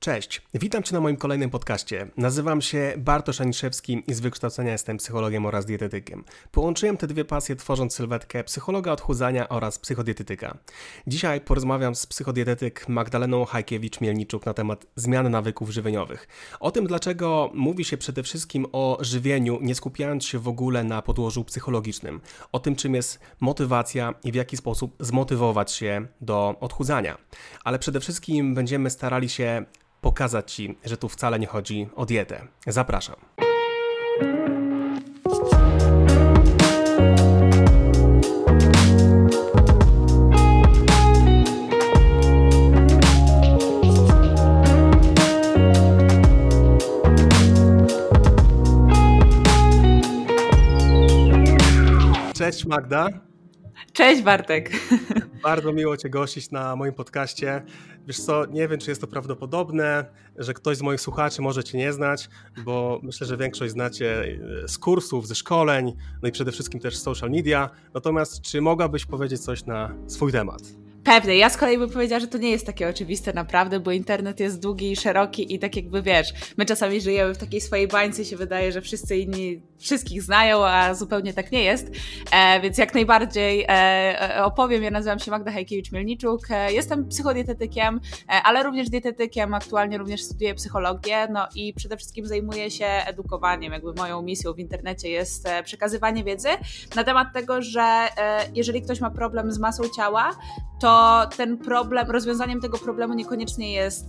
Cześć, witam Cię na moim kolejnym podcaście. Nazywam się Bartosz Aniszewski i z wykształcenia jestem psychologiem oraz dietetykiem. Połączyłem te dwie pasje tworząc sylwetkę psychologa odchudzania oraz psychodietetyka. Dzisiaj porozmawiam z psychodietetyk Magdaleną Hajkiewicz-Mielniczuk na temat zmian nawyków żywieniowych. O tym, dlaczego mówi się przede wszystkim o żywieniu, nie skupiając się w ogóle na podłożu psychologicznym. O tym, czym jest motywacja i w jaki sposób zmotywować się do odchudzania. Ale przede wszystkim będziemy starali się pokazać Ci, że tu wcale nie chodzi o dietę. Zapraszam. Cześć Magda. Cześć Bartek. Bardzo miło Cię gościć na moim podcaście. Wiesz co, nie wiem, czy jest to prawdopodobne, że ktoś z moich słuchaczy może Cię nie znać, bo myślę, że większość znacie e, z kursów, ze szkoleń, no i przede wszystkim też z social media. Natomiast czy mogłabyś powiedzieć coś na swój temat? Pewnie. Ja z kolei bym powiedziała, że to nie jest takie oczywiste naprawdę, bo internet jest długi i szeroki i tak jakby wiesz, my czasami żyjemy w takiej swojej bańce się wydaje, że wszyscy inni wszystkich znają, a zupełnie tak nie jest. E, więc jak najbardziej e, e opowiem. Ja nazywam się Magda Hajkiewicz-Mielniczuk. E, jestem psychodietetykiem, e, ale również dietetykiem. Aktualnie również studiuję psychologię, no i przede wszystkim zajmuję się edukowaniem. Jakby moją misją w internecie jest e, przekazywanie wiedzy na temat tego, że jeżeli ktoś ma problem z masą ciała, to ten problem, rozwiązaniem tego problemu niekoniecznie jest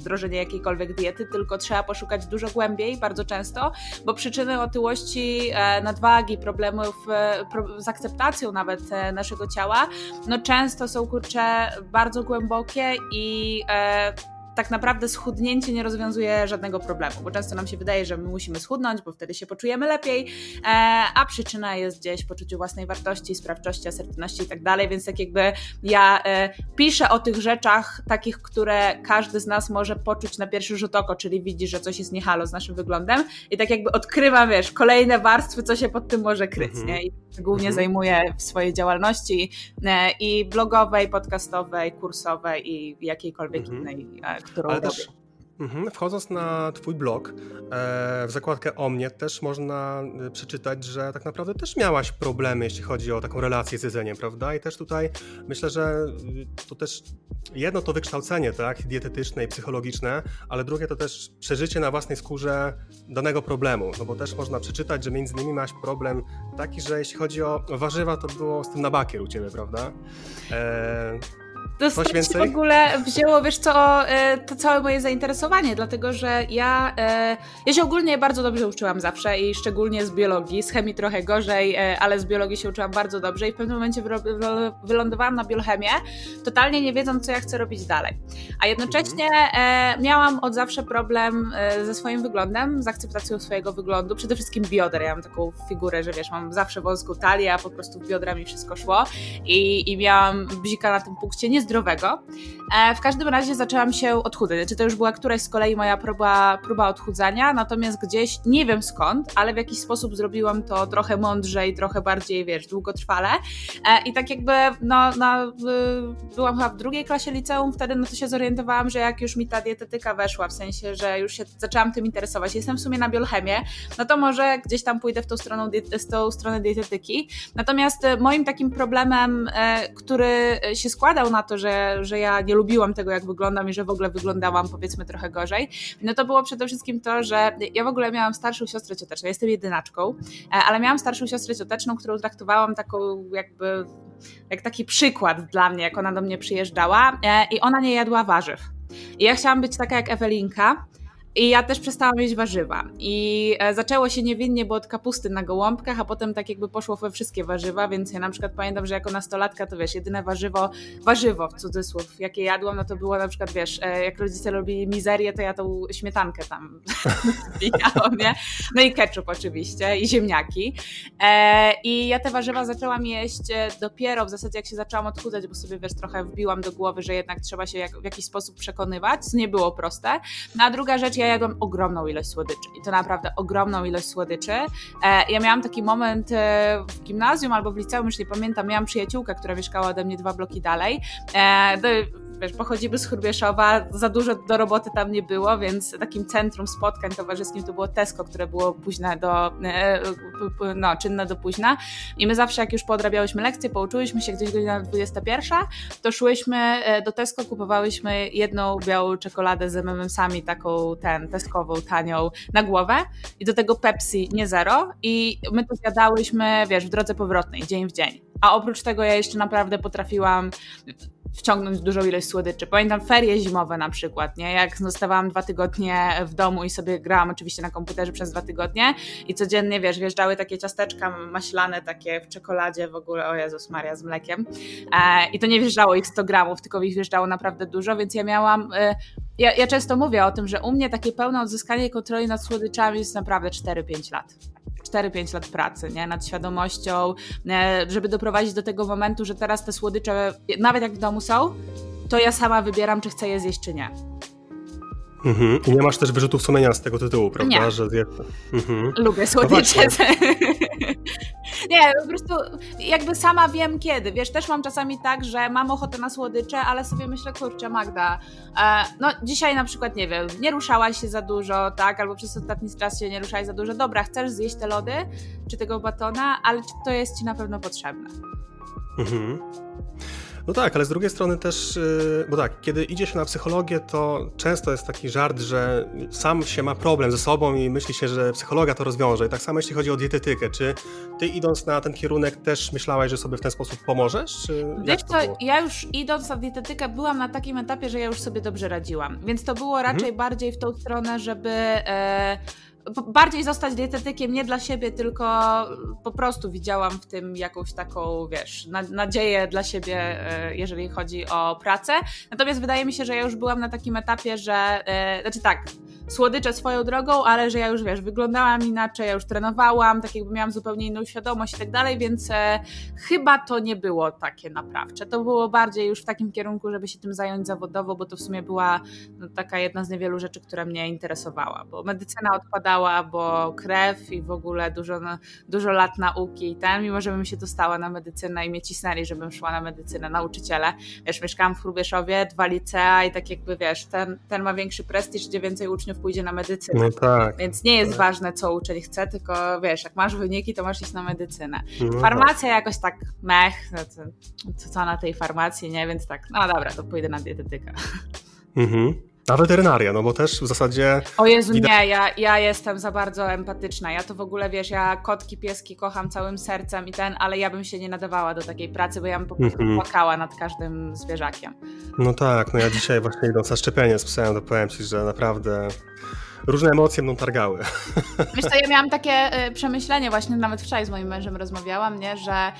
wdrożenie jakiejkolwiek diety, tylko trzeba poszukać dużo głębiej, bardzo często, bo przyczyny otyłości, e, nadwagi, problemów e, z akceptacją nawet e, naszego ciała, no często są kurcze bardzo głębokie i tak naprawdę schudnięcie nie rozwiązuje żadnego problemu, bo często nam się wydaje, że my musimy schudnąć, bo wtedy się poczujemy lepiej, e, a przyczyna jest gdzieś w poczuciu własnej wartości, sprawczości, asertywności i tak dalej, więc tak jakby ja e, piszę o tych rzeczach takich, które każdy z nas może poczuć na pierwszy rzut oko, czyli widzi, że coś jest niehalo z naszym wyglądem i tak jakby odkrywa, wiesz, kolejne warstwy, co się pod tym może kryć, mhm. nie? Głównie mhm. zajmuję w swojej działalności e, i blogowej, podcastowej, kursowej i jakiejkolwiek mhm. innej, którą Ale robię. Też. Wchodząc na Twój blog, e, w zakładkę o mnie też można e, przeczytać, że tak naprawdę też miałaś problemy, jeśli chodzi o taką relację z jedzeniem, prawda? I też tutaj myślę, że y, to też jedno to wykształcenie, tak, dietetyczne i psychologiczne, ale drugie to też przeżycie na własnej skórze danego problemu, no bo też można przeczytać, że między innymi masz problem taki, że jeśli chodzi o warzywa, to było z tym na bakier u Ciebie, prawda? E, to więcej? w ogóle wzięło, wiesz co, e, to całe moje zainteresowanie, dlatego że ja, e, ja się ogólnie bardzo dobrze uczyłam zawsze i szczególnie z biologii, z chemii trochę gorzej, e, ale z biologii się uczyłam bardzo dobrze i w pewnym momencie wylądowałam na biochemię, totalnie nie wiedząc, co ja chcę robić dalej. A jednocześnie miałam od zawsze problem ze swoim wyglądem, z akceptacją swojego wyglądu, przede wszystkim bioder. Ja mam taką figurę, że wiesz, mam zawsze wąską talię, a po prostu w biodra mi wszystko szło i, i miałam bzika na tym punkcie nie zdrowego. E, w każdym razie zaczęłam się odchudzać. Znaczy, to już była któraś z kolei moja próba, próba odchudzania, natomiast gdzieś, nie wiem skąd, ale w jakiś sposób zrobiłam to trochę mądrzej, trochę bardziej, wiesz, długotrwale. E, I tak jakby, no, no, byłam chyba w drugiej klasie liceum, wtedy no to się zorientowałam, że jak już mi ta dietetyka weszła, w sensie, że już się zaczęłam tym interesować, jestem w sumie na biochemię, no to może gdzieś tam pójdę w tą stronę, w tą stronę dietetyki. Natomiast e, moim takim problemem, który się składał na to, że, że ja nie lubiłam tego, jak wyglądam i że w ogóle wyglądałam powiedzmy trochę gorzej, no to było przede wszystkim to, że ja w ogóle miałam starszą siostrę cioteczną, jestem jedynaczką, e, ale miałam starszą siostrę cioteczną, którą traktowałam taką jakby, jak taki przykład dla mnie, jak ona do mnie przyjeżdżała e, i ona nie jadła warzyw. I ja chciałam być taka jak Ewelinka, i ja też przestałam jeść warzywa. I e, zaczęło się niewinnie, bo od kapusty na gołąbkach, a potem tak jakby poszło we wszystkie warzywa, więc ja na przykład pamiętam, że jako nastolatka to wiesz, jedyne warzywo, warzywo w cudzysłów, jakie jadłam, no to było na przykład, wiesz, e, jak rodzice robili mizerię, to ja tą śmietankę tam zbijałam, nie? No i ketchup oczywiście, i ziemniaki. E, I ja te warzywa zaczęłam jeść dopiero w zasadzie, jak się zaczęłam odchudzać, bo sobie, wiesz, trochę wbiłam do głowy, że jednak trzeba się jak, w jakiś sposób przekonywać, co nie było proste. No a druga rzecz, ja jadłam ogromną ilość słodyczy i to naprawdę ogromną ilość słodyczy. E, ja miałam taki moment e, w gimnazjum albo w liceum, już nie pamiętam, miałam przyjaciółkę, która mieszkała ode mnie dwa bloki dalej. Wiesz, pochodzimy z Hurbieszowa, za dużo do roboty tam nie było, więc takim centrum spotkań towarzyskim to było Tesco, które było późne do, e, no, czynne do późna. I my zawsze jak już podrabiałyśmy lekcje, pouczyłyśmy się gdzieś godzina 21, to szłyśmy e, do Tesco, kupowałyśmy jedną białą czekoladę z MMS-ami, taką ten, teskową, tanią, na głowę. I do tego Pepsi, nie zero. I my to zjadałyśmy, wiesz, w drodze powrotnej, dzień w dzień. A oprócz tego ja jeszcze naprawdę potrafiłam wciągnąć dużą ilość słodyczy. Pamiętam ferie zimowe na przykład, nie? Jak zostawałam dwa tygodnie w domu i sobie grałam oczywiście na komputerze przez dwa tygodnie i codziennie, wiesz, wjeżdżały takie ciasteczka maślane, takie w czekoladzie w ogóle, o Jezus Maria, z mlekiem. E, I to nie wjeżdżało ich 100 gramów, tylko ich wjeżdżało naprawdę dużo, więc ja miałam... E, ja, ja często mówię o tym, że u mnie takie pełne odzyskanie kontroli nad słodyczami jest naprawdę 4-5 lat. 4-5 lat pracy, nie? Nad świadomością, żeby doprowadzić do tego momentu, że teraz te słodycze, nawet jak w domu są, to ja sama wybieram, czy chcę je zjeść, czy nie. Mhm. I nie masz też wyrzutów sumienia z tego tytułu, prawda? Nie. Że zje... mhm. Lubię słodycze. No nie, po prostu jakby sama wiem kiedy. Wiesz, też mam czasami tak, że mam ochotę na słodycze, ale sobie myślę, kurczę Magda, e, no dzisiaj na przykład, nie wiem, nie ruszałaś się za dużo, tak, albo przez ostatni czas się nie ruszałaś za dużo. Dobra, chcesz zjeść te lody, czy tego batona, ale czy to jest ci na pewno potrzebne? Mhm. No tak, ale z drugiej strony też, y, bo tak, kiedy idzie się na psychologię, to często jest taki żart, że sam się ma problem ze sobą i myśli się, że psychologia to rozwiąże. I tak samo jeśli chodzi o dietetykę, czy ty idąc na ten kierunek też myślałaś, że sobie w ten sposób pomożesz? Czy Wiesz co, ja już idąc na dietetykę byłam na takim etapie, że ja już sobie dobrze radziłam, więc to było raczej mhm. bardziej w tą stronę, żeby... E, bardziej zostać dietetykiem nie dla siebie, tylko po prostu widziałam w tym jakąś taką, wiesz, nadzieję dla siebie, e, jeżeli chodzi o pracę. Natomiast wydaje mi się, że ja już byłam na takim etapie, że, e, znaczy tak, słodycze swoją drogą, ale że ja już wiesz, wyglądałam inaczej, ja już trenowałam, tak jakby miałam zupełnie inną świadomość i tak dalej, więc e, chyba to nie było takie naprawcze. To było bardziej już w takim kierunku, żeby się tym zająć zawodowo, bo to w sumie była no, taka jedna z niewielu rzeczy, która mnie interesowała, bo medycyna odpadała, bo krew i w ogóle dużo, dużo lat nauki i ten, mimo że bym się dostała na medycynę i mnie cisnęli, żebym szła na medycynę, nauczyciele. Wiesz, mieszkałam w Hrubieszowie, dwa licea i tak jakby wiesz, ten, ten ma większy prestiż, gdzie więcej uczniów pójdzie na medycynę. No tak. Więc nie jest tak. ważne, co uczeń chce, tylko wiesz, jak masz wyniki, to masz iść na medycynę. No Farmacja tak. jakoś tak mech, no to, to, co na tej farmacji, nie? Więc tak, no dobra, to pójdę na dietetykę. Mhm. A weterynaria, no bo też w zasadzie. O Jezu, nie, ja, ja jestem za bardzo empatyczna. Ja to w ogóle wiesz, ja kotki, pieski kocham całym sercem i ten, ale ja bym się nie nadawała do takiej pracy, bo ja bym po prostu mm -hmm. płakała nad każdym zwierzakiem. No tak, no ja dzisiaj właśnie idąc na szczepienie z psem, to powiem ci, że naprawdę różne emocje mną targały. Wiesz co, ja miałam takie y, przemyślenie, właśnie nawet wczoraj z moim mężem rozmawiałam, nie, że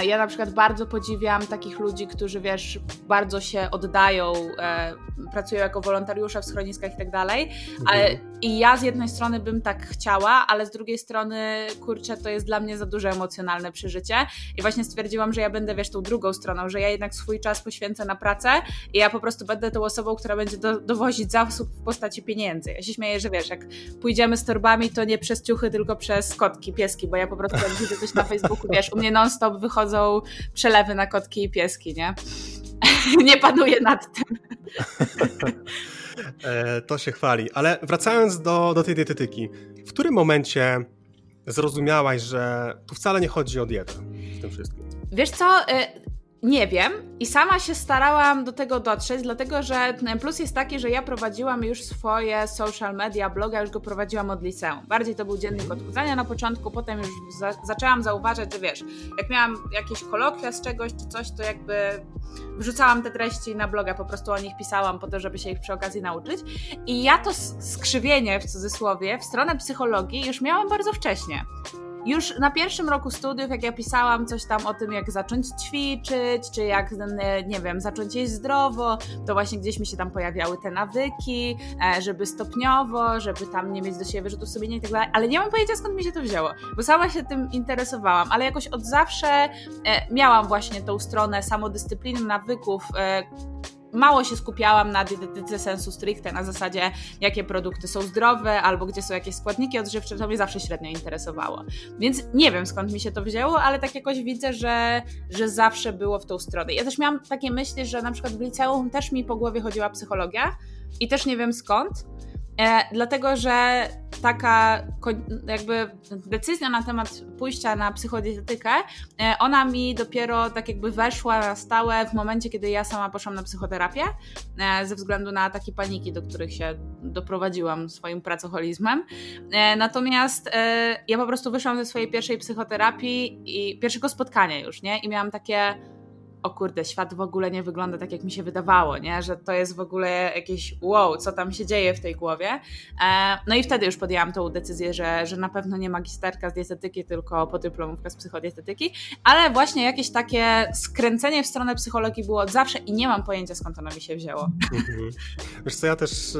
y, ja na przykład bardzo podziwiam takich ludzi, którzy wiesz, bardzo się oddają, y, pracują jako wolontariusze w schroniskach i tak dalej. Mhm. I ja z jednej strony bym tak chciała, ale z drugiej strony, kurczę, to jest dla mnie za duże emocjonalne przeżycie. I właśnie stwierdziłam, że ja będę, wiesz, tą drugą stroną, że ja jednak swój czas poświęcę na pracę i ja po prostu będę tą osobą, która będzie do, dowozić zasób w postaci pieniędzy. Ja się śmieję, że wiesz, jak pójdziemy z torbami, to nie przez ciuchy, tylko przez kotki, pieski, bo ja po prostu jak widzę coś na Facebooku, wiesz, u mnie non-stop wychodzą przelewy na kotki i pieski, nie? nie panuję nad tym. E, to się chwali. Ale wracając do, do tej dietetyki, w którym momencie zrozumiałaś, że tu wcale nie chodzi o dietę w tym wszystkim? Wiesz co, y, nie wiem i sama się starałam do tego dotrzeć, dlatego że plus jest taki, że ja prowadziłam już swoje social media, bloga, już go prowadziłam od liceum. Bardziej to był dziennik odchudzania na początku, potem już za zaczęłam zauważać, że wiesz, jak miałam jakieś kolokwia z czegoś czy coś, to jakby wrzucałam te treści na bloga, po prostu o nich pisałam po to, żeby się ich przy okazji nauczyć. I ja to skrzywienie w cudzysłowie w stronę psychologii już miałam bardzo wcześnie. Już na pierwszym roku studiów, jak ja pisałam coś tam o tym, jak zacząć ćwiczyć, czy jak, nie wiem, zacząć jeść zdrowo, to właśnie gdzieś mi się tam pojawiały te nawyki, e, żeby stopniowo, żeby tam nie mieć do siebie wyrzutów sumienia i tak dalej, ale nie mam pojęcia skąd mi się to wzięło, bo sama się tym interesowałam, ale jakoś od zawsze e, miałam właśnie tą stronę samodyscypliny, nawyków, e, mało się skupiałam na dietetyce sensu stricte, na zasadzie jakie produkty są zdrowe albo gdzie są jakieś składniki odżywcze, to mnie zawsze średnio interesowało. Więc nie wiem skąd mi się to wzięło, ale tak jakoś widzę, że, że zawsze było w tą stronę. Ja też miałam takie myśli, że na przykład w liceum też mi po głowie chodziła psychologia i też nie wiem skąd, E, dlatego, że taka jakby decyzja na temat pójścia na psychodietetykę, e, ona mi dopiero tak jakby weszła na stałe w momencie, kiedy ja sama poszłam na psychoterapię, e, ze względu na takie paniki, do których się doprowadziłam swoim pracoholizmem. E, natomiast e, ja po prostu wyszłam ze swojej pierwszej psychoterapii i pierwszego spotkania już, nie? I miałam takie o kurde, świat w ogóle nie wygląda tak, jak mi się wydawało, nie? że to jest w ogóle jakieś wow, co tam się dzieje w tej głowie. E, no i wtedy już podjęłam tą decyzję, że, że na pewno nie magisterka z dietetyki, tylko podyplomówka z psychodietetyki, ale właśnie jakieś takie skręcenie w stronę psychologii było od zawsze i nie mam pojęcia, skąd ono mi się wzięło. Mhm. Wiesz co, ja też...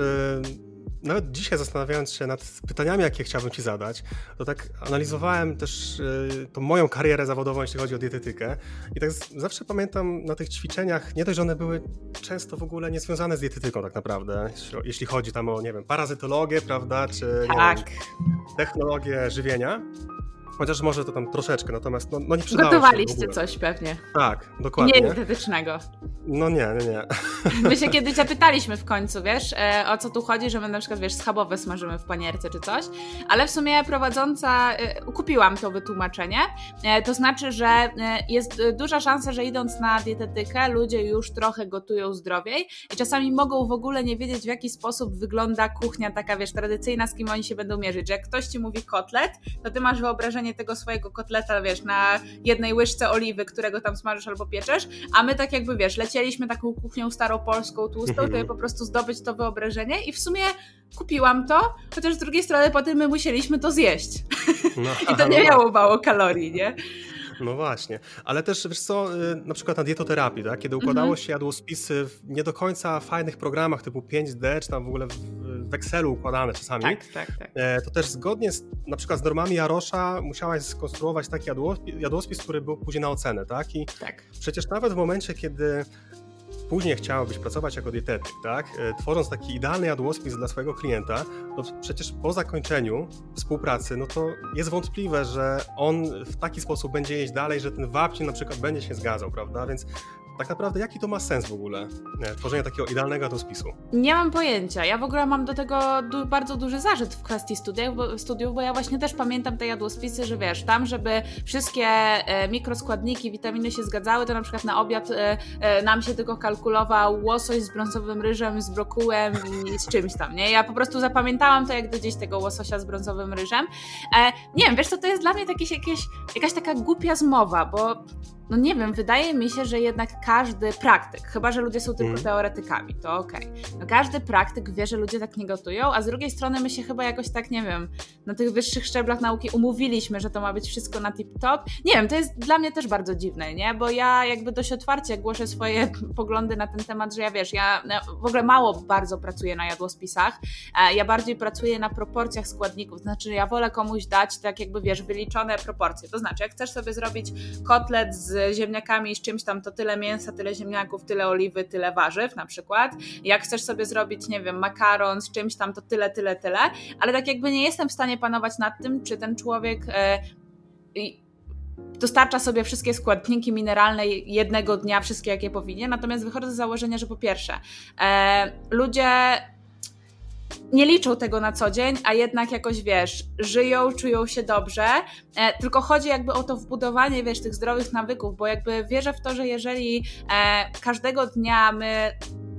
Nawet dzisiaj zastanawiając się nad pytaniami, jakie chciałbym Ci zadać, to tak analizowałem też y, tą moją karierę zawodową, jeśli chodzi o dietetykę. I tak zawsze pamiętam na tych ćwiczeniach, nie dość, że one były często w ogóle niezwiązane z dietetyką tak naprawdę, jeśli chodzi tam o, nie wiem, parazytologię, prawda, czy tak. wiem, technologię żywienia, Chociaż może to tam troszeczkę, natomiast no, no nie przydało Gotowaliście coś pewnie. Tak, dokładnie. Nie dietetycznego. No nie, nie, nie. My się kiedyś zapytaliśmy w końcu, wiesz, e, o co tu chodzi, że my na przykład, wiesz, schabowe smażymy w panierce czy coś, ale w sumie prowadząca, e, kupiłam to wytłumaczenie, e, to znaczy, że jest duża szansa, że idąc na dietetykę, ludzie już trochę gotują zdrowiej i czasami mogą w ogóle nie wiedzieć, w jaki sposób wygląda kuchnia taka, wiesz, tradycyjna, z kim oni się będą mierzyć, że jak ktoś ci mówi kotlet, to ty masz wyobrażenie tego swojego kotleta, wiesz, na jednej łyżce oliwy, którego tam smażysz albo pieczesz, a my tak jakby, wiesz, lecieliśmy taką kuchnią staropolską, tłustą, mhm. żeby po prostu zdobyć to wyobrażenie i w sumie kupiłam to, chociaż z drugiej strony potem my musieliśmy to zjeść. No, I to nie no. miało mało kalorii, nie? No właśnie, ale też wiesz co, y, na przykład na dietoterapii, tak? kiedy układało mhm. się jadłospisy w nie do końca fajnych programach typu 5D, czy tam w ogóle w, Excelu układane czasami, tak, tak, tak. E, to też zgodnie z, na przykład z normami Jarosza musiałaś skonstruować taki jadłospis, jadłospis który był później na ocenę, tak? I tak. przecież nawet w momencie, kiedy później chciałabyś pracować jako dietetyk, tak? E, tworząc taki idealny jadłospis dla swojego klienta, to przecież po zakończeniu współpracy, no to jest wątpliwe, że on w taki sposób będzie jeść dalej, że ten wapń na przykład będzie się zgadzał, prawda? Więc tak naprawdę jaki to ma sens w ogóle, nie, tworzenie takiego idealnego dospisu? Nie mam pojęcia. Ja w ogóle mam do tego du bardzo duży zarzut w kwestii studiów bo, studiów, bo ja właśnie też pamiętam te jadłospisy, że wiesz, tam żeby wszystkie e, mikroskładniki, witaminy się zgadzały, to na przykład na obiad e, e, nam się tylko kalkulował łosoś z brązowym ryżem, z brokułem i z czymś tam, nie? Ja po prostu zapamiętałam to jak do dziś tego łososia z brązowym ryżem. E, nie wiem, wiesz co, to jest dla mnie jakieś, jakieś, jakaś taka głupia zmowa, bo no nie wiem, wydaje mi się, że jednak każdy praktyk, chyba że ludzie są tylko mm. teoretykami, to okej. Okay. No każdy praktyk wie, że ludzie tak nie gotują, a z drugiej strony my się chyba jakoś tak, nie wiem, na tych wyższych szczeblach nauki umówiliśmy, że to ma być wszystko na tip-top. Nie wiem, to jest dla mnie też bardzo dziwne, nie? Bo ja jakby dość otwarcie głoszę swoje poglądy na ten temat, że ja wiesz, ja w ogóle mało bardzo pracuję na jadłospisach, e, ja bardziej pracuję na proporcjach składników, to znaczy ja wolę komuś dać tak jakby, wiesz, wyliczone proporcje. To znaczy, jak chcesz sobie zrobić kotlet z ziemniakami i z czymś tam, to tyle mięsa, tyle ziemniaków, tyle oliwy, tyle warzyw na przykład. Jak chcesz sobie zrobić, nie wiem, makaron z czymś tam, to tyle, tyle, tyle, ale tak jakby nie jestem w stanie panować nad tym, czy ten człowiek e, dostarcza sobie wszystkie składniki mineralne jednego dnia, wszystkie jakie powinien. Natomiast wychodzę z założenia, że po pierwsze, e, ludzie nie liczą tego na co dzień, a jednak jakoś wiesz, żyją, czują się dobrze. E, tylko chodzi jakby o to wbudowanie, wiesz, tych zdrowych nawyków, bo jakby wierzę w to, że jeżeli e, każdego dnia my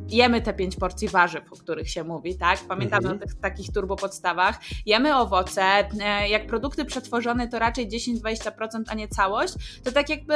jemy te pięć porcji warzyw, o których się mówi, tak? Pamiętamy mhm. o tych takich turbo podstawach. Jemy owoce, e, jak produkty przetworzone to raczej 10-20%, a nie całość, to tak jakby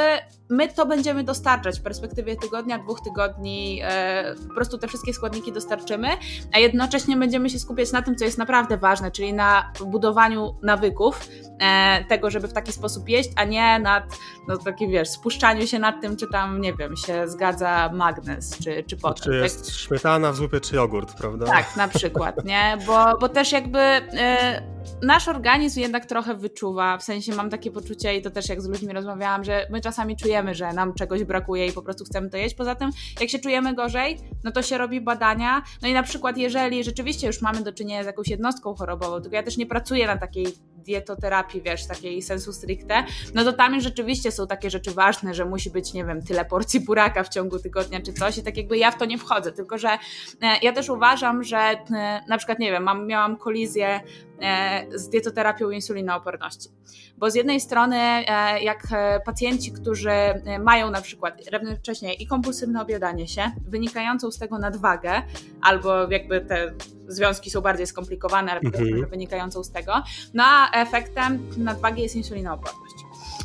my to będziemy dostarczać w perspektywie tygodnia, dwóch tygodni, e, po prostu te wszystkie składniki dostarczymy, a jednocześnie będziemy się skupiać na tym, co jest naprawdę ważne, czyli na budowaniu nawyków, e, tego, żeby w taki sposób jeść, a nie nad, no taki wiesz, spuszczaniu się nad tym, czy tam, nie wiem, się zgadza magnez, czy, czy potem. Czy jest śmietana w zupie, czy jogurt, prawda? Tak, na przykład, nie? Bo, bo też jakby... Nasz organizm jednak trochę wyczuwa, w sensie mam takie poczucie i to też jak z ludźmi rozmawiałam, że my czasami czujemy, że nam czegoś brakuje i po prostu chcemy to jeść. Poza tym, jak się czujemy gorzej, no to się robi badania. No i na przykład, jeżeli rzeczywiście już mamy do czynienia z jakąś jednostką chorobową, tylko ja też nie pracuję na takiej dietoterapii, wiesz, takiej sensu stricte, no to tam już rzeczywiście są takie rzeczy ważne, że musi być, nie wiem, tyle porcji buraka w ciągu tygodnia czy coś i tak jakby ja w to nie wchodzę, tylko że e, ja też uważam, że e, na przykład, nie wiem, mam, miałam kolizję z dietoterapią insulinooporności, bo z jednej strony jak pacjenci, którzy mają na przykład równocześnie i kompulsywne obiadanie się, wynikającą z tego nadwagę, albo jakby te związki są bardziej skomplikowane, ale mhm. wynikającą z tego, no a efektem nadwagi jest insulinooporność.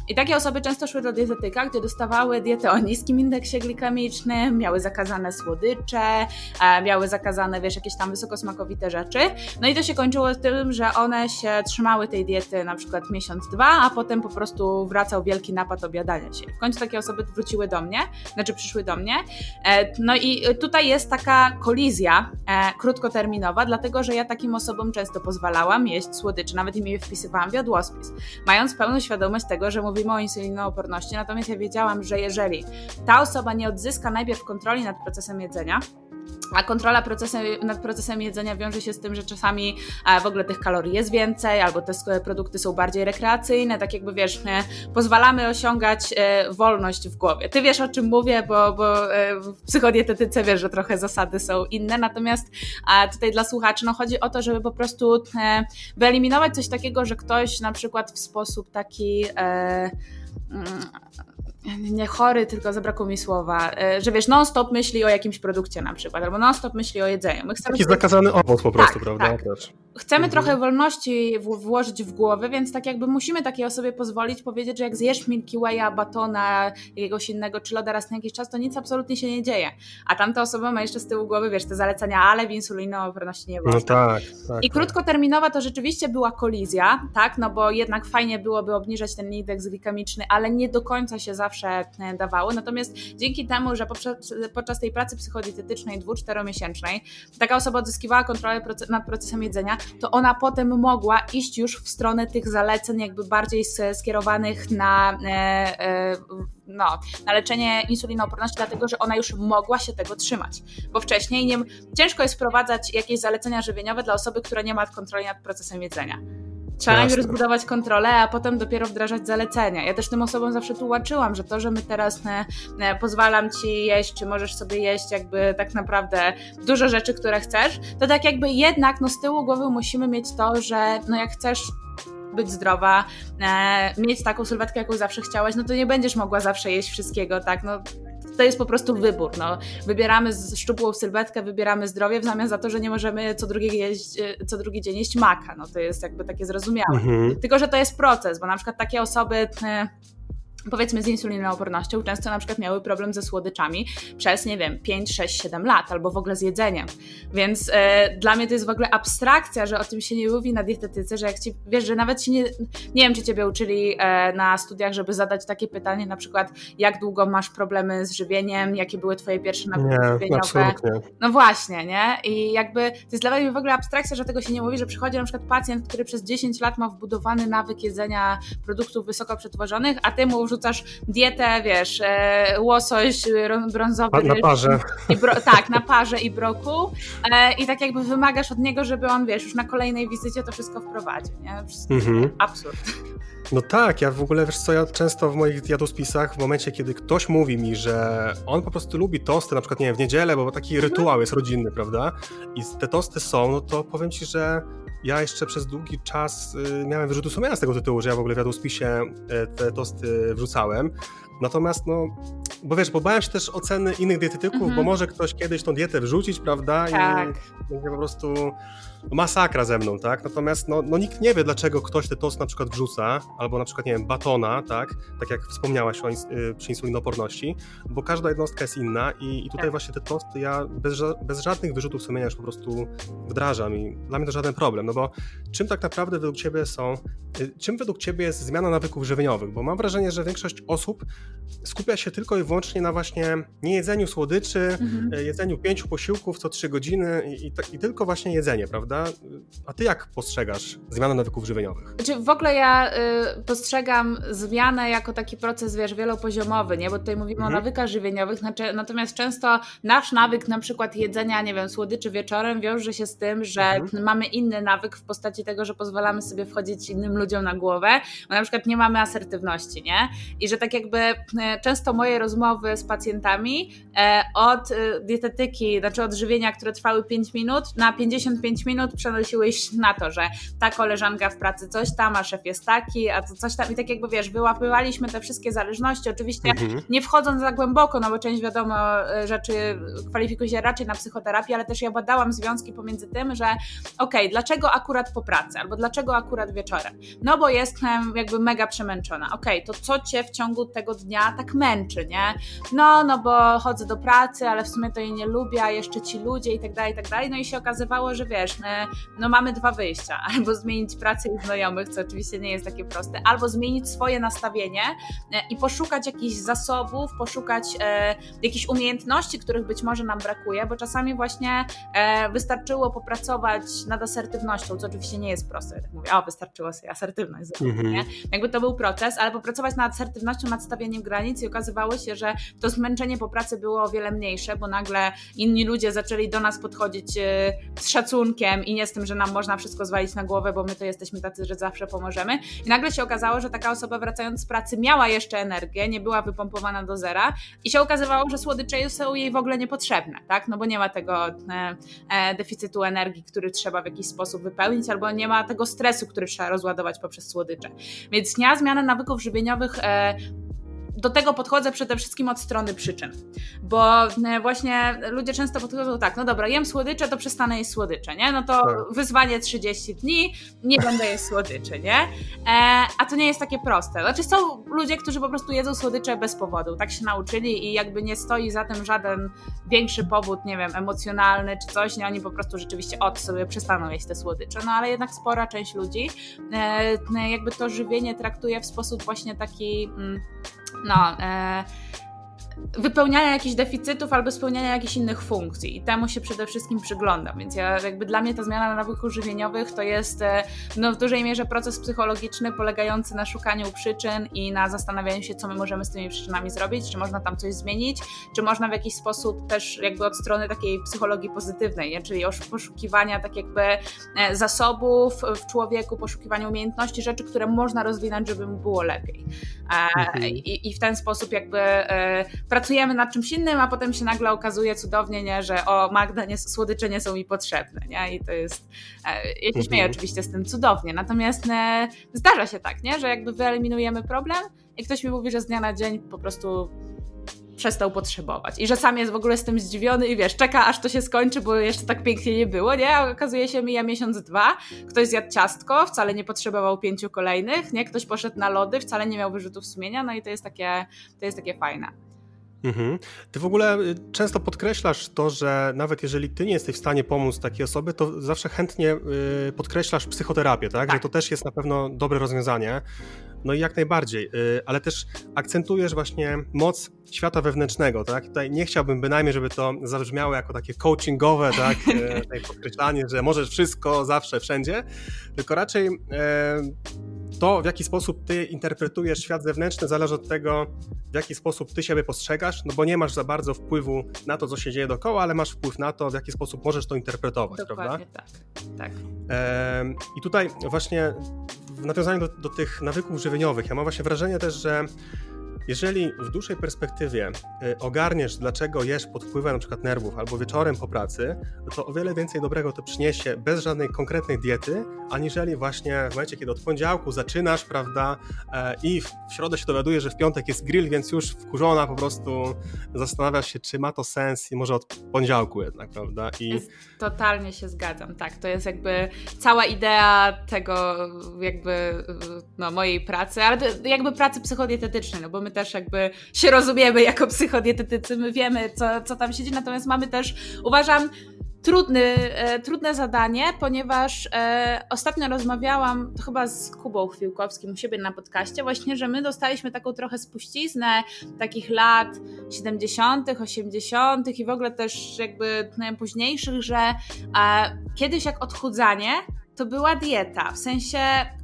I takie osoby często szły do dietetyka, gdzie dostawały dietę o niskim indeksie glikemicznym, miały zakazane słodycze, e, miały zakazane, wiesz, jakieś tam wysokosmakowite rzeczy. No i to się kończyło tym, że one się trzymały tej diety na przykład miesiąc, dwa, a potem po prostu wracał wielki napad obiadania się. W końcu takie osoby wróciły do mnie, znaczy przyszły do mnie. E, no i tutaj jest taka kolizja e, krótkoterminowa, dlatego że ja takim osobom często pozwalałam jeść słodycze, nawet im je wpisywałam w jadłospis, mając pełną świadomość tego, że mówimy o insulinooporności, natomiast ja wiedziałam, że jeżeli ta osoba nie odzyska najpierw kontroli nad procesem jedzenia, a kontrola procesem, nad procesem jedzenia wiąże się z tym, że czasami e, w ogóle tych kalorii jest więcej, albo te produkty są bardziej rekreacyjne, tak jakby wiesz, pozwalamy osiągać e, wolność w głowie. Ty wiesz o czym mówię, bo, bo e, w psychodietetyce wiesz, że trochę zasady są inne, natomiast tutaj dla słuchaczy no chodzi o to, żeby po prostu wyeliminować coś takiego, że ktoś na przykład w sposób taki nie chory, tylko zabrakło mi słowa, e, że wiesz, non-stop myśli o jakimś produkcie na przykład, albo non-stop myśli o jedzeniu. My chcemy Taki sobie... zakazany owoc po prostu, tak, prawda? Tak. Chcemy mhm. trochę wolności w, włożyć w głowę, więc tak jakby musimy takiej osobie pozwolić powiedzieć, że jak zjesz Milky Way'a, batona, jakiegoś innego, czy loda raz na jakiś czas, to nic absolutnie się nie dzieje. A tamta osoba ma jeszcze z tyłu głowy, wiesz, te zalecenia, ale w insulinooporności nie wolno. No tak, tak. I tak. krótkoterminowa to rzeczywiście była kolizja, tak, no bo jednak fajnie byłoby obniżać ten indeks glikemiczny, ale nie do końca się zawsze e, dawało. Natomiast dzięki temu, że podczas, podczas tej pracy psychodietetycznej dwu-czteromiesięcznej taka osoba odzyskiwała kontrolę nad procesem jedzenia, to ona potem mogła iść już w stronę tych zaleceń jakby bardziej skierowanych na, e, e, no, na leczenie insulinooporności, dlatego że ona już mogła się tego trzymać. Bo wcześniej nie, ciężko jest wprowadzać jakieś zalecenia żywieniowe dla osoby, która nie ma kontroli nad procesem jedzenia. Trzeba najpierw zbudować kontrolę, a potem dopiero wdrażać zalecenia. Ja też tym osobom zawsze tłumaczyłam, że to, że my teraz ne, ne, pozwalam ci jeść, czy możesz sobie jeść jakby tak naprawdę dużo rzeczy, które chcesz, to tak jakby jednak no, z tyłu głowy musimy mieć to, że no jak chcesz być zdrowa, e, mieć taką sylwetkę, jaką zawsze chciałaś, no to nie będziesz mogła zawsze jeść wszystkiego, tak? No, to jest po prostu wybór. No. Wybieramy szczupłą sylwetkę, wybieramy zdrowie w zamian za to, że nie możemy co drugi, jeść, e, co drugi dzień jeść maka. No to jest jakby takie zrozumiałe. Mhm. Tylko, że to jest proces, bo na przykład takie osoby e, powiedzmy z insulinoopornością, często na przykład miały problem ze słodyczami przez, nie wiem, 5, 6, 7 lat albo w ogóle z jedzeniem. Więc e, dla mnie to jest w ogóle abstrakcja, że o tym się nie mówi na dietetyce, że jak ci, wiesz, że nawet się nie, nie wiem, czy ciebie uczyli e, na studiach, żeby zadać takie pytanie, na przykład, jak długo masz problemy z żywieniem, jakie były twoje pierwsze nawyki żywieniowe. Absolutnie. No właśnie, nie? I jakby to jest dla mnie w ogóle abstrakcja, że tego się nie mówi, że przychodzi na przykład pacjent, który przez 10 lat ma wbudowany nawyk jedzenia produktów wysoko przetworzonych, a ty mu wrzucasz dietę, wiesz, e, łosoś brązowy. Na parze. Bro, tak, na parze i broku. E, I tak jakby wymagasz od niego, żeby on, wiesz, już na kolejnej wizycie to wszystko wprowadził, nie? Mhm. Absurd. No tak, ja w ogóle, wiesz co, ja często w moich jadłospisach, w momencie, kiedy ktoś mówi mi, że on po prostu lubi tosty, na przykład, nie wiem, w niedzielę, bo taki mhm. rytuał jest rodzinny, prawda? I te tosty są, no to powiem ci, że ja jeszcze przez długi czas y, miałem wyrzuty sumienia z tego tytułu, że ja w ogóle w jadłospisie y, te tosty wrzucałem. Natomiast, no, bo wiesz, bo bałem się też oceny innych dietetyków, mm -hmm. bo mhm. może ktoś kiedyś tą dietę wrzucić, prawda? Tak. I będzie po prostu masakra ze mną, tak? Natomiast no, no nikt nie wie, dlaczego ktoś te tost na przykład wrzuca, albo na przykład, nie wiem, batona, tak? Tak jak wspomniałaś o ins y, przy insulinooporności, bo każda jednostka jest inna i, i tutaj tak. właśnie te tosty ja bez, bez żadnych wyrzutów sumienia już po prostu wdrażam i dla mnie to żaden problem, no bo czym tak naprawdę według Ciebie są, y, czym według Ciebie jest zmiana nawyków żywieniowych? Bo mam wrażenie, że większość osób skupia się tylko i wyłącznie na właśnie niejedzeniu słodyczy, mhm. Y, jedzeniu pięciu posiłków co trzy godziny i, i, i tylko właśnie jedzenie, prawda? Prawda? A ty jak postrzegasz zmianę nawyków żywieniowych? Znaczy w ogóle ja y, postrzegam zmianę jako taki proces, wiesz, wielopoziomowy, nie? Bo tutaj mówimy mhm. o nawykach żywieniowych, znaczy, natomiast często nasz nawyk na przykład jedzenia, nie wiem, słodyczy wieczorem wiąże się z tym, że mhm. mamy inny nawyk w postaci tego, że pozwalamy sobie wchodzić innym ludziom na głowę, bo na przykład nie mamy asertywności, nie? I że tak jakby y, często moje rozmowy z pacjentami e, od y, dietetyki, znaczy od żywienia, które trwały 5 minut, na 55 minut przenosiły się na to, że ta koleżanka w pracy coś tam, a szef jest taki, a to coś tam i tak jakby wiesz, wyłapywaliśmy te wszystkie zależności, oczywiście mhm. nie wchodząc za głęboko, no bo część wiadomo e, rzeczy kwalifikuje się raczej na psychoterapię, ale też ja badałam związki pomiędzy tym, że okej, okay, dlaczego akurat po pracy, albo dlaczego akurat wieczorem? No bo jestem jakby mega przemęczona. Okej, okay, to co cię w ciągu tego dnia tak męczy, nie? No, no bo chodzę do pracy, ale w sumie to jej nie lubię, a jeszcze ci ludzie i tak dalej, i tak dalej. No i się okazywało, że wiesz, no, mamy dwa wyjścia. Albo zmienić pracę i znajomych, co oczywiście nie jest takie proste, albo zmienić swoje nastawienie e, i poszukać jakichś zasobów, poszukać e, jakichś umiejętności, których być może nam brakuje, bo czasami właśnie e, wystarczyło popracować nad asertywnością, co oczywiście nie jest proste. Tak mówię, o, wystarczyło sobie asertywność -hmm. nie? Jakby to był proces, ale popracować nad asertywnością, nad stawianiem granic i okazywało się, że to zmęczenie po pracy było o wiele mniejsze, bo nagle inni ludzie zaczęli do nas podchodzić z szacunkiem i nie z tym, że nam można wszystko zwalić na głowę, bo my to jesteśmy tacy, że zawsze pomożemy. I nagle się okazało, że taka osoba wracając z pracy miała jeszcze energię, nie była wypompowana do zera i się okazywało, że słodycze są jej w ogóle niepotrzebne, tak? No bo nie ma tego e, e, deficytu energii, który trzeba w jakiś sposób wypełnić, albo nie ma tego stresu, który trzeba rozładować poprzez słodycze. Więc ja zmianę nawyków żywieniowych e, do tego podchodzę przede wszystkim od strony przyczyn, bo e, właśnie ludzie często podchodzą tak, no dobra, jem słodycze, to przestanę jeść słodycze, nie? No to tak. wyzwanie 30 dni, nie będę jeść słodyczy, nie? E, a to nie jest takie proste. Znaczy są ludzie, którzy po prostu jedzą słodycze bez powodu, tak się nauczyli i jakby nie stoi za tym żaden większy powód, nie wiem, emocjonalny czy coś, nie? Oni po prostu rzeczywiście od sobie przestaną jeść te słodycze, no ale jednak spora część ludzi e, jakby to żywienie traktuje w sposób właśnie taki... Mm, 那呃 wypełniania jakichś deficytów albo spełniania jakichś innych funkcji i temu się przede wszystkim przyglądam, więc ja jakby dla mnie ta zmiana nawyków żywieniowych to jest e, no, w dużej mierze proces psychologiczny polegający na szukaniu przyczyn i na zastanawianiu się, co my możemy z tymi przyczynami zrobić, czy można tam coś zmienić, czy można w jakiś sposób też jakby od strony takiej psychologii pozytywnej, nie? czyli poszukiwania tak jakby e, zasobów w człowieku, poszukiwania umiejętności, rzeczy, które można rozwinąć, żeby mu było lepiej. E, mhm. I, I w ten sposób jakby pracujemy nad czymś innym, a potem się nagle okazuje cudownie, nie, że o Magda, nie, słodycze nie są mi potrzebne, nie? I to jest, e, ja się śmieję mhm. oczywiście z tym cudownie, natomiast e, zdarza się tak, nie, że jakby wyeliminujemy problem i ktoś mi mówi, że z dnia na dzień po prostu przestał potrzebować. I że sam jest w ogóle z tym zdziwiony i wiesz, czeka aż to się skończy, bo jeszcze tak pięknie nie było, nie? A okazuje się, mija miesiąc, dwa, ktoś zjadł ciastko, wcale nie potrzebował pięciu kolejnych, nie? Ktoś poszedł na lody, wcale nie miał wyrzutów sumienia, no i to jest takie, to jest takie fajne. Mhm. Ty w ogóle y, często podkreślasz to, że nawet jeżeli ty nie jesteś w stanie pomóc takiej osobie, to zawsze chętnie y, podkreślasz psychoterapię, tak? tak? Że to też jest na pewno dobre rozwiązanie. No i jak najbardziej, y, ale też akcentujesz właśnie moc świata wewnętrznego, tak? Tutaj nie chciałbym bynajmniej, żeby to zabrzmiało jako takie coachingowe, tak? podkreślanie, że możesz wszystko, zawsze, wszędzie, tylko raczej to, w jaki sposób ty interpretujesz świat zewnętrzny, zależy od tego, w jaki sposób ty siebie postrzegasz, no bo nie masz za bardzo wpływu na to, co się dzieje dookoła, ale masz wpływ na to, w jaki sposób możesz to interpretować, Dokładnie prawda? tak. tak. I tutaj właśnie w nawiązaniu do, do tych nawyków żywieniowych, ja mam właśnie wrażenie też, że jeżeli w dłuższej perspektywie y, ogarniesz, dlaczego jesz pod wpływem na przykład nerwów albo wieczorem po pracy, to o wiele więcej dobrego to przyniesie bez żadnej konkretnej diety, aniżeli właśnie w momencie, kiedy od poniedziałku zaczynasz, prawda, e, i w środę się dowiadujesz, że w piątek jest grill, więc już wkurzona po prostu zastanawiasz się, czy ma to sens i może od poniedziałku jednak, prawda? I... Totalnie się zgadzam, tak. To jest jakby cała idea tego jakby no, mojej pracy, ale jakby pracy psychodietetycznej, no bo my też jakby się rozumiemy jako psychodietetycy, my wiemy, co, co tam siedzi, natomiast mamy też, uważam, trudny, e, trudne zadanie, ponieważ e, ostatnio rozmawiałam chyba z Kubą Chwiłkowskim u siebie na podcaście, właśnie, że my dostaliśmy taką trochę spuściznę takich lat 70., 80. i w ogóle też jakby najpóźniejszych, że e, kiedyś jak odchudzanie, to była dieta. W sensie,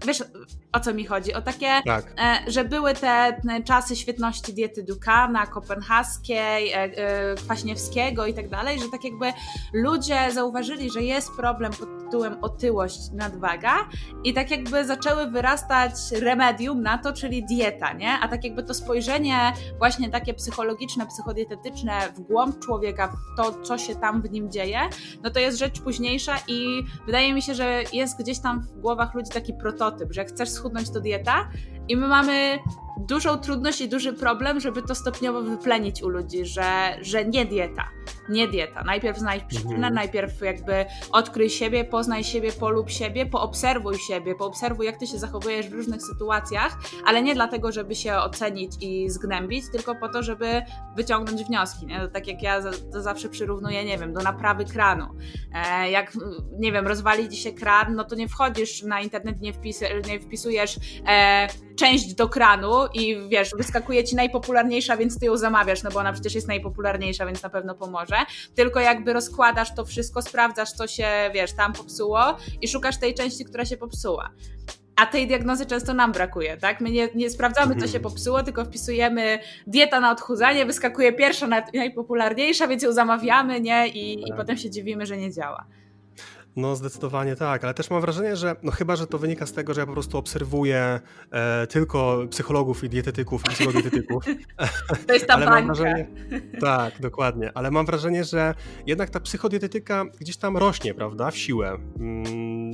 wiesz, o co mi chodzi? O takie, tak. e, że były te czasy świetności diety Dukana, kopenhaskiej, e, e, Kwaśniewskiego i tak dalej, że tak jakby ludzie zauważyli, że jest problem pod tytułem otyłość, nadwaga i tak jakby zaczęły wyrastać remedium na to, czyli dieta, nie? A tak jakby to spojrzenie właśnie takie psychologiczne, psychodietetyczne w głąb człowieka, w to, co się tam w nim dzieje, no to jest rzecz późniejsza i wydaje mi się, że jest gdzieś tam w głowach ludzi taki prototyp, że chcesz schudnąć, to dieta. I my mamy dużą trudność i duży problem, żeby to stopniowo wyplenić u ludzi, że, że nie dieta, nie dieta. Najpierw znajdź przyczynę, mhm. najpierw jakby odkryj siebie, poznaj siebie, polub siebie, poobserwuj siebie, poobserwuj jak ty się zachowujesz w różnych sytuacjach, ale nie dlatego, żeby się ocenić i zgnębić, tylko po to, żeby wyciągnąć wnioski. Nie? Tak jak ja to zawsze przyrównuję, nie wiem, do naprawy kranu. E, jak, nie wiem, rozwali ci się kran, no to nie wchodzisz na internet, nie, wpis, nie wpisujesz e, część do kranu i wiesz, wyskakuje ci najpopularniejsza, więc ty ją zamawiasz, no bo ona przecież jest najpopularniejsza, więc na pewno pomoże. Tylko jakby rozkładasz to wszystko, sprawdzasz, co się, wiesz, tam popsuło i szukasz tej części, która się popsuła. A tej diagnozy często nam brakuje, tak? My nie, nie sprawdzamy, co się mhm. popsuło, tylko wpisujemy dieta na odchudzanie, wyskakuje pierwsza, najpopularniejsza, więc ją zamawiamy, nie? I, i tak. potem się dziwimy, że nie działa. No zdecydowanie tak, ale też mam wrażenie, że no chyba, że to wynika z tego, że ja po prostu obserwuję e, tylko psychologów i dietetyków i psychodietetyków. To jest ta ale bańka. Wrażenie, tak, dokładnie, ale mam wrażenie, że jednak ta psychodietetyka gdzieś tam rośnie, prawda, w siłę. Mm,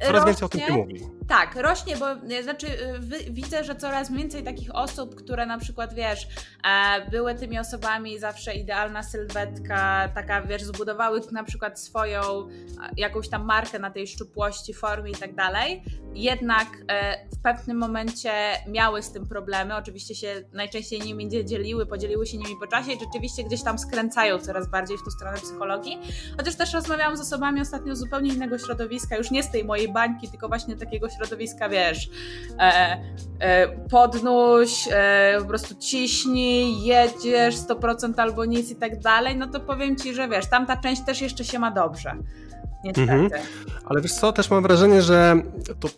coraz rośnie, więcej o tym się mówi. Tak, rośnie, bo znaczy y, widzę, że coraz więcej takich osób, które na przykład, wiesz, e, były tymi osobami zawsze idealna sylwetka, taka, wiesz, zbudowały na przykład swoją jakąś jakąś tam markę na tej szczupłości, formie i tak dalej, jednak e, w pewnym momencie miały z tym problemy. Oczywiście się najczęściej nimi dzieliły, podzieliły się nimi po czasie i rzeczywiście gdzieś tam skręcają coraz bardziej w tą stronę psychologii. Chociaż też rozmawiałam z osobami ostatnio z zupełnie innego środowiska, już nie z tej mojej bańki, tylko właśnie takiego środowiska, wiesz, e, e, e, po prostu ciśnij, jedziesz 100% albo nic i tak dalej, no to powiem Ci, że wiesz, tamta część też jeszcze się ma dobrze niestety. Mhm. Ale wiesz co, też mam wrażenie, że to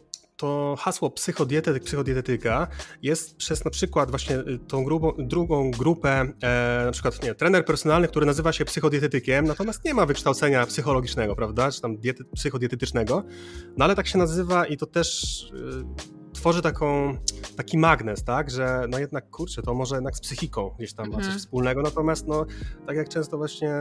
to hasło psychodietetyk, psychodietetyka jest przez na przykład właśnie y, tą grubą, drugą grupę, e, na przykład nie, trener personalny, który nazywa się psychodietetykiem, natomiast nie ma wykształcenia psychologicznego, prawda, czy tam diety, psychodietetycznego, no ale tak się nazywa i to też y, tworzy taką, taki magnes, tak, że no jednak kurczę, to może jednak z psychiką gdzieś tam ma coś mhm. wspólnego, natomiast no tak jak często właśnie,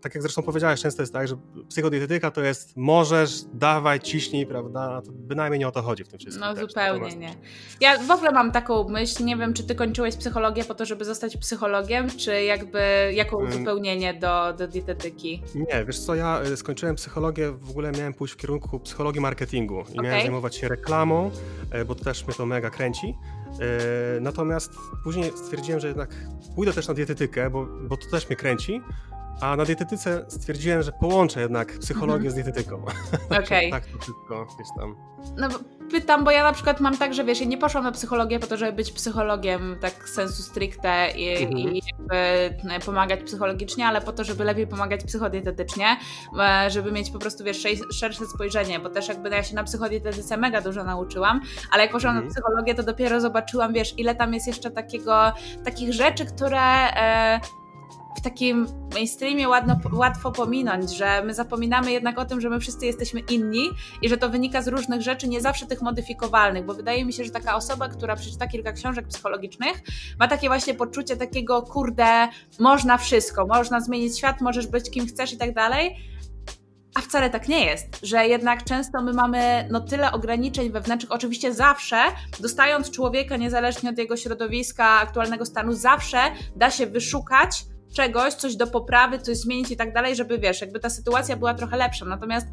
tak jak zresztą powiedziałeś, często jest tak, że psychodietetyka to jest możesz, dawaj, ciśnij, prawda, to bynajmniej nie o to chodzi w tym wszystkim. No też, zupełnie natomiast... nie. Ja w ogóle mam taką myśl, nie wiem, czy ty kończyłeś psychologię po to, żeby zostać psychologiem, czy jakby jako hmm. uzupełnienie do, do dietetyki? Nie, wiesz co, ja y, skończyłem psychologię, w ogóle miałem pójść w kierunku psychologii marketingu i okay. miałem zajmować się reklamą, bo też mnie to mega kręci. E, natomiast później stwierdziłem, że jednak pójdę też na dietetykę, bo, bo to też mnie kręci. A na dietetyce stwierdziłem, że połączę jednak psychologię -hmm. z dietetyką. Okej. Okay. tak, to tylko gdzieś tam. No pytam, bo ja na przykład mam tak, że wiesz, ja nie poszłam na psychologię po to, żeby być psychologiem tak sensu stricte i, -hmm. i jakby pomagać psychologicznie, ale po to, żeby lepiej pomagać psychodietetycznie, e, żeby mieć po prostu, wiesz, szersze spojrzenie, bo też jakby ja się na psychodietetyce mega dużo nauczyłam, ale jak poszłam -hmm. na mhm. psychologię, to dopiero zobaczyłam, wiesz, ile tam jest jeszcze takiego, takich rzeczy, które... W takim mainstreamie ładno, łatwo pominąć, że my zapominamy jednak o tym, że my wszyscy jesteśmy inni i że to wynika z różnych rzeczy, nie zawsze tych modyfikowalnych, bo wydaje mi się, że taka osoba, która przeczyta kilka książek psychologicznych, ma takie właśnie poczucie takiego, kurde, można wszystko, można zmienić świat, możesz być kim chcesz i tak dalej, a wcale tak nie jest, że jednak często my mamy no tyle ograniczeń wewnętrznych, oczywiście zawsze, dostając człowieka niezależnie od jego środowiska, aktualnego stanu, zawsze da się wyszukać czegoś, coś do poprawy, coś zmienić i tak dalej, żeby wiesz, jakby ta sytuacja była trochę lepsza. Natomiast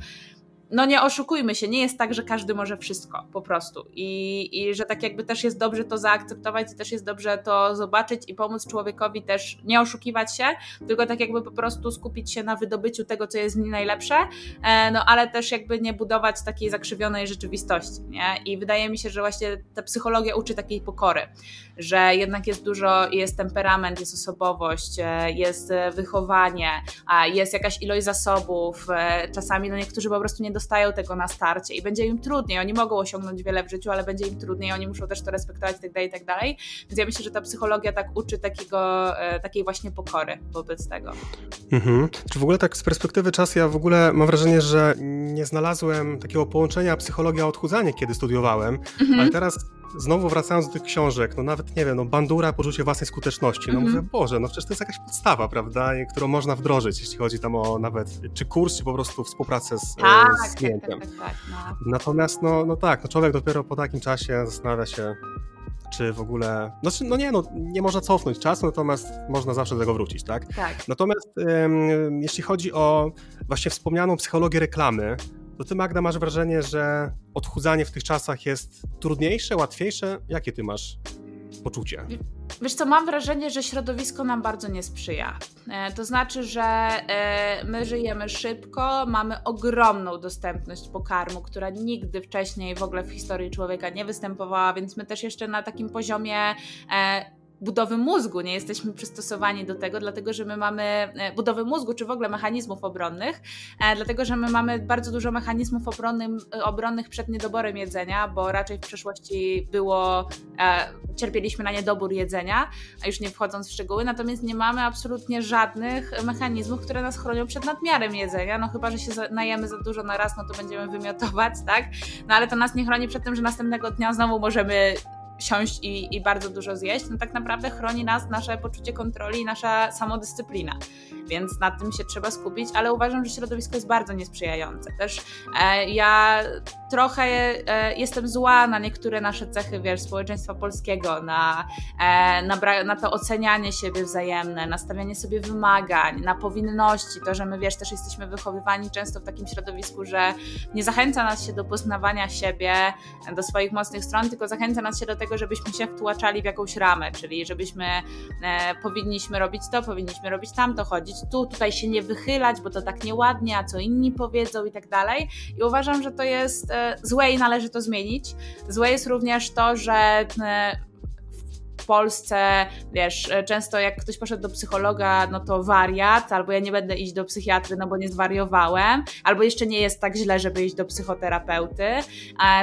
no nie oszukujmy się, nie jest tak, że każdy może wszystko po prostu. I, I że tak jakby też jest dobrze to zaakceptować, i też jest dobrze to zobaczyć i pomóc człowiekowi też nie oszukiwać się, tylko tak jakby po prostu skupić się na wydobyciu tego, co jest w nim najlepsze, e, no ale też jakby nie budować takiej zakrzywionej rzeczywistości. Nie? I wydaje mi się, że właśnie ta psychologia uczy takiej pokory, że jednak jest dużo, jest temperament, jest osobowość, e, jest wychowanie, jest jakaś ilość zasobów, e, czasami no niektórzy po prostu nie dostają tego na starcie i będzie im trudniej. Oni mogą osiągnąć wiele w życiu, ale będzie im trudniej, oni muszą też to respektować itd. Tak itd. Tak Więc ja myślę, że ta psychologia tak uczy takiego, e, takiej właśnie pokory wobec tego. Mhm. Czy w ogóle tak z perspektywy czasu ja w ogóle mam wrażenie, że nie znalazłem takiego połączenia psychologia-odchudzanie, kiedy studiowałem, mhm. ale teraz znowu wracając do tych książek, no nawet nie wiem, no bandura, poczucie własnej skuteczności, no -hmm. mówię, Boże, no przecież to jest jakaś podstawa, prawda, którą można wdrożyć, jeśli chodzi tam o nawet, czy kurs, czy po prostu współpracę z, tak, z klientem. Tak, tak, tak, no. Natomiast, no, no tak, no człowiek dopiero po takim czasie zastanawia się, czy w ogóle, no, no nie, no nie można cofnąć czasu, natomiast można zawsze do tego wrócić, tak? Tak. Natomiast um, jeśli chodzi o właśnie wspomnianą psychologię reklamy, to ty Magda masz wrażenie, że odchudzanie w tych czasach jest trudniejsze, łatwiejsze? Jakie ty masz poczucie? Wiesz co, mam wrażenie, że środowisko nam bardzo nie sprzyja. E, to znaczy, że e, my żyjemy szybko, mamy ogromną dostępność pokarmu, która nigdy wcześniej w ogóle w historii człowieka nie występowała, więc my też jeszcze na takim poziomie e, budowy mózgu, nie jesteśmy przystosowani do tego, dlatego że my mamy e, budowy mózgu, czy w ogóle mechanizmów obronnych, e, dlatego że my mamy bardzo dużo mechanizmów obronnym, obronnych przed niedoborem jedzenia, bo raczej w przeszłości było, e, cierpieliśmy na niedobór jedzenia, a już nie wchodząc w szczegóły, natomiast nie mamy absolutnie żadnych mechanizmów, które nas chronią przed nadmiarem jedzenia, no chyba, że się najemy za dużo na raz, no to będziemy wymiotować, tak? No ale to nas nie chroni przed tym, że następnego dnia znowu możemy siąść i, i, bardzo dużo zjeść, no tak naprawdę chroni nas nasze poczucie kontroli i nasza samodyscyplina. Więc nad tym się trzeba skupić, ale uważam, że środowisko jest bardzo niesprzyjające. Też e, ja trochę e, jestem zła na niektóre nasze cechy, wiesz, społeczeństwa polskiego, na, e, na, na to ocenianie siebie wzajemne, na stawianie sobie wymagań, na powinności, to, że my, wiesz, też jesteśmy wychowywani często w takim środowisku, że nie zachęca nas się do poznawania siebie, do swoich mocnych stron, tylko zachęca nas się do tego, tego, żebyśmy się wtłaczali w jakąś ramę, czyli żebyśmy e, powinniśmy robić to, powinniśmy robić tamto, chodzić tu, tutaj się nie wychylać, bo to tak nieładnie, a co inni powiedzą i tak dalej. I uważam, że to jest e, złe i należy to zmienić. Złe jest również to, że e, Polsce, wiesz, często jak ktoś poszedł do psychologa, no to wariat, albo ja nie będę iść do psychiatry, no bo nie zwariowałem, albo jeszcze nie jest tak źle, żeby iść do psychoterapeuty,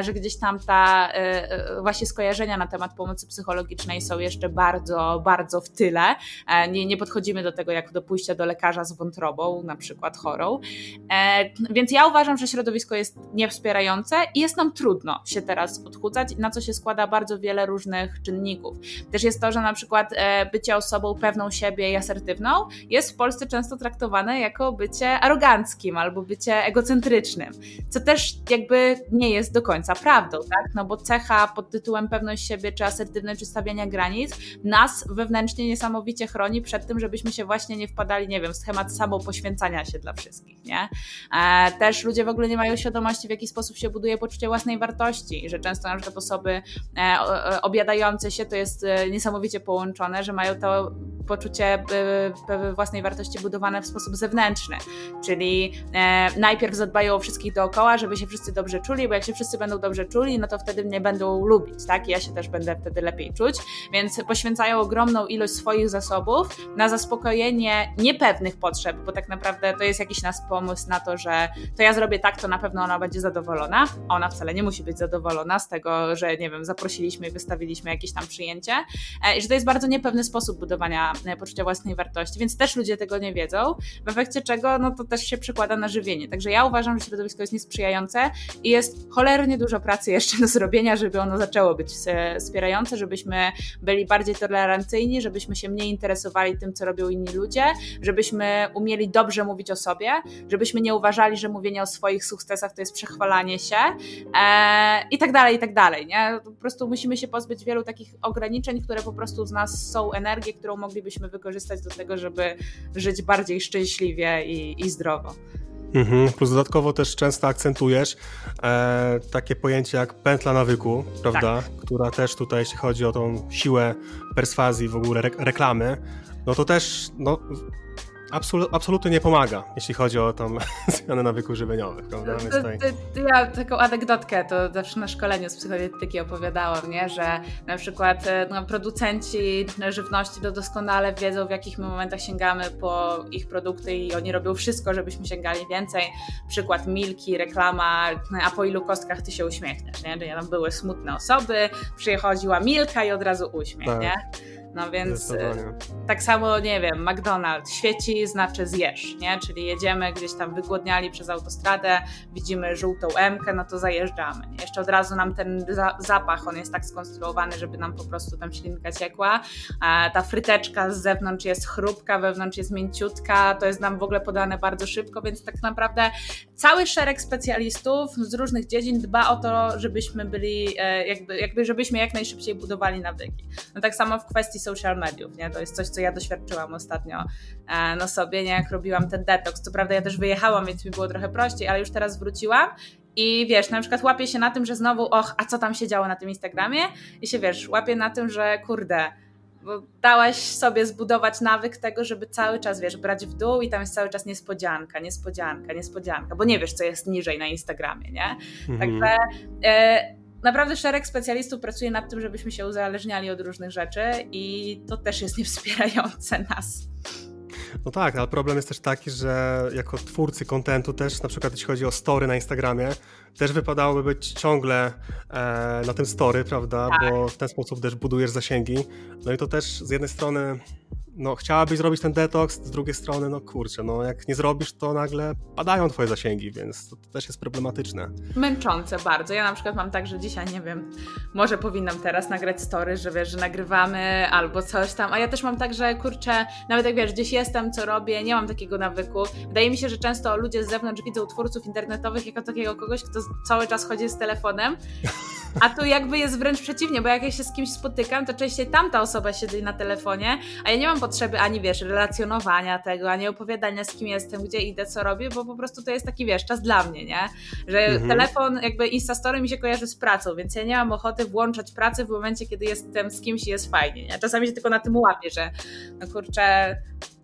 że gdzieś tam ta e, e, właśnie skojarzenia na temat pomocy psychologicznej są jeszcze bardzo, bardzo w tyle. E, nie, nie podchodzimy do tego jak do pójścia do lekarza z wątrobą, na przykład chorą. Więc ja uważam, że środowisko jest niewspierające i jest nam trudno się teraz odchudzać, na co się składa bardzo wiele różnych czynników też jest to, że na przykład e, bycie osobą pewną siebie i asertywną jest w Polsce często traktowane jako bycie aroganckim albo bycie egocentrycznym, co też jakby nie jest do końca prawdą, tak? No bo cecha pod tytułem pewność siebie, czy asertywność, czy stawiania granic nas wewnętrznie niesamowicie chroni przed tym, żebyśmy się właśnie nie wpadali, nie wiem, w schemat samopoświęcania się dla wszystkich, nie? E, też ludzie w ogóle nie mają świadomości, w jaki sposób się buduje poczucie własnej wartości, że często na przykład osoby e, obiadające się to jest niesamowicie połączone, że mają to poczucie własnej wartości budowane w sposób zewnętrzny. Czyli e, najpierw zadbają o wszystkich dookoła, żeby się wszyscy dobrze czuli, bo jak się wszyscy będą dobrze czuli, no to wtedy mnie będą lubić, tak? I ja się też będę wtedy lepiej czuć. Więc poświęcają ogromną ilość swoich zasobów na zaspokojenie niepewnych potrzeb, bo tak naprawdę to jest jakiś nasz pomysł na to, że to ja zrobię tak, to na pewno ona będzie zadowolona. Ona wcale nie musi być zadowolona z tego, że nie wiem, zaprosiliśmy i wystawiliśmy jakieś tam przyjęcie, E, i że to jest bardzo niepewny sposób budowania e, poczucia własnej wartości, więc też ludzie tego nie wiedzą, w efekcie czego no to też się przekłada na żywienie. Także ja uważam, że środowisko jest niesprzyjające i jest cholernie dużo pracy jeszcze do zrobienia, żeby ono zaczęło być e, wspierające, żebyśmy byli bardziej tolerancyjni, żebyśmy się mniej interesowali tym, co robią inni ludzie, żebyśmy umieli dobrze mówić o sobie, żebyśmy nie uważali, że mówienie o swoich sukcesach to jest przechwalanie się e, i tak dalej, i tak dalej. Nie? Po prostu musimy się pozbyć wielu takich ograniczeń, które po prostu z nas są energię, którą moglibyśmy wykorzystać do tego, żeby żyć bardziej szczęśliwie i, i zdrowo. Mhm. Plus dodatkowo też często akcentujesz e, takie pojęcie jak pętla nawyku, prawda? Tak. Która też tutaj, jeśli chodzi o tą siłę perswazji, w ogóle re reklamy, no to też no, absolu absolutnie nie pomaga, jeśli chodzi o tą zmianę nawyków żywieniowych, prawda? To, to, to ja taką anegdotkę to zawsze na szkoleniu z psychodietyki opowiadałam, nie? że na przykład e, no, producenci żywności to doskonale wiedzą, w jakich momentach sięgamy po ich produkty i oni robią wszystko, żebyśmy sięgali więcej. Przykład Milki, reklama, a po ilu kostkach ty się uśmiechniesz, nie? Że tam były smutne osoby, przychodziła Milka i od razu uśmiech, tak. nie? No więc y, tak samo, nie wiem, McDonald's świeci, znaczy zjesz, nie? Czyli jedziemy gdzieś tam wygłodniali przez autostradę, widzimy żółtą Mkę, no to zajeżdżamy. Nie? Jeszcze od razu nam ten za zapach, on jest tak skonstruowany, żeby nam po prostu tam ślinka ciekła. A ta fryteczka z zewnątrz jest chrupka, wewnątrz jest mięciutka, to jest nam w ogóle podane bardzo szybko, więc tak naprawdę cały szereg specjalistów z różnych dziedzin dba o to, żebyśmy byli, e, jakby, jakby żebyśmy jak najszybciej budowali nawyki. No tak samo w kwestii social mediów, nie? To jest coś, co ja doświadczyłam ostatnio e, na sobie, nie? Jak robiłam ten detoks. Co prawda ja też wyjechałam, więc mi było trochę prościej, ale już teraz wróciłam i wiesz, na przykład łapię się na tym, że znowu, och, a co tam się działo na tym Instagramie? I się wiesz, łapię na tym, że kurde, bo dałaś sobie zbudować nawyk tego, żeby cały czas, wiesz, brać w dół i tam jest cały czas niespodzianka, niespodzianka, niespodzianka, bo nie wiesz, co jest niżej na Instagramie, nie? Mhm. Także e, naprawdę szereg specjalistów pracuje nad tym, żebyśmy się uzależniali od różnych rzeczy i to też jest niewspierające nas. No tak, ale problem jest też taki, że jako twórcy kontentu też, na przykład jeśli chodzi o story na Instagramie, też wypadałoby być ciągle e, na tym story, prawda? Tak. Bo w ten sposób też budujesz zasięgi. No i to też z jednej strony no, chciałabyś zrobić ten detoks, z drugiej strony, no kurczę, no jak nie zrobisz, to nagle padają twoje zasięgi, więc to, to, też jest problematyczne. Męczące bardzo. Ja na przykład mam tak, że dzisiaj, nie wiem, może powinnam teraz nagrać story, że wiesz, że nagrywamy albo coś tam, a ja też mam tak, że kurczę, nawet jak wiesz, gdzieś jestem, co robię, nie mam takiego nawyku. Wydaje mi się, że często ludzie z zewnątrz widzą twórców internetowych jako takiego kogoś, kto cały czas chodzi z telefonem, a tu jakby jest wręcz przeciwnie, bo jak ja się z kimś spotykam, to częściej tamta osoba siedzi na telefonie, a ja nie mam potrzeby ani, wiesz, relacjonowania tego, ani opowiadania z kim jestem, gdzie idę, co robię, bo po prostu to jest taki, wiesz, czas dla mnie, nie? Że mhm. telefon, jakby Instastory mi się kojarzy z pracą, więc ja nie mam ochoty włączać pracy w momencie, kiedy jestem z kimś i jest fajnie, nie? Czasami się tylko na tym łapię, że no kurczę,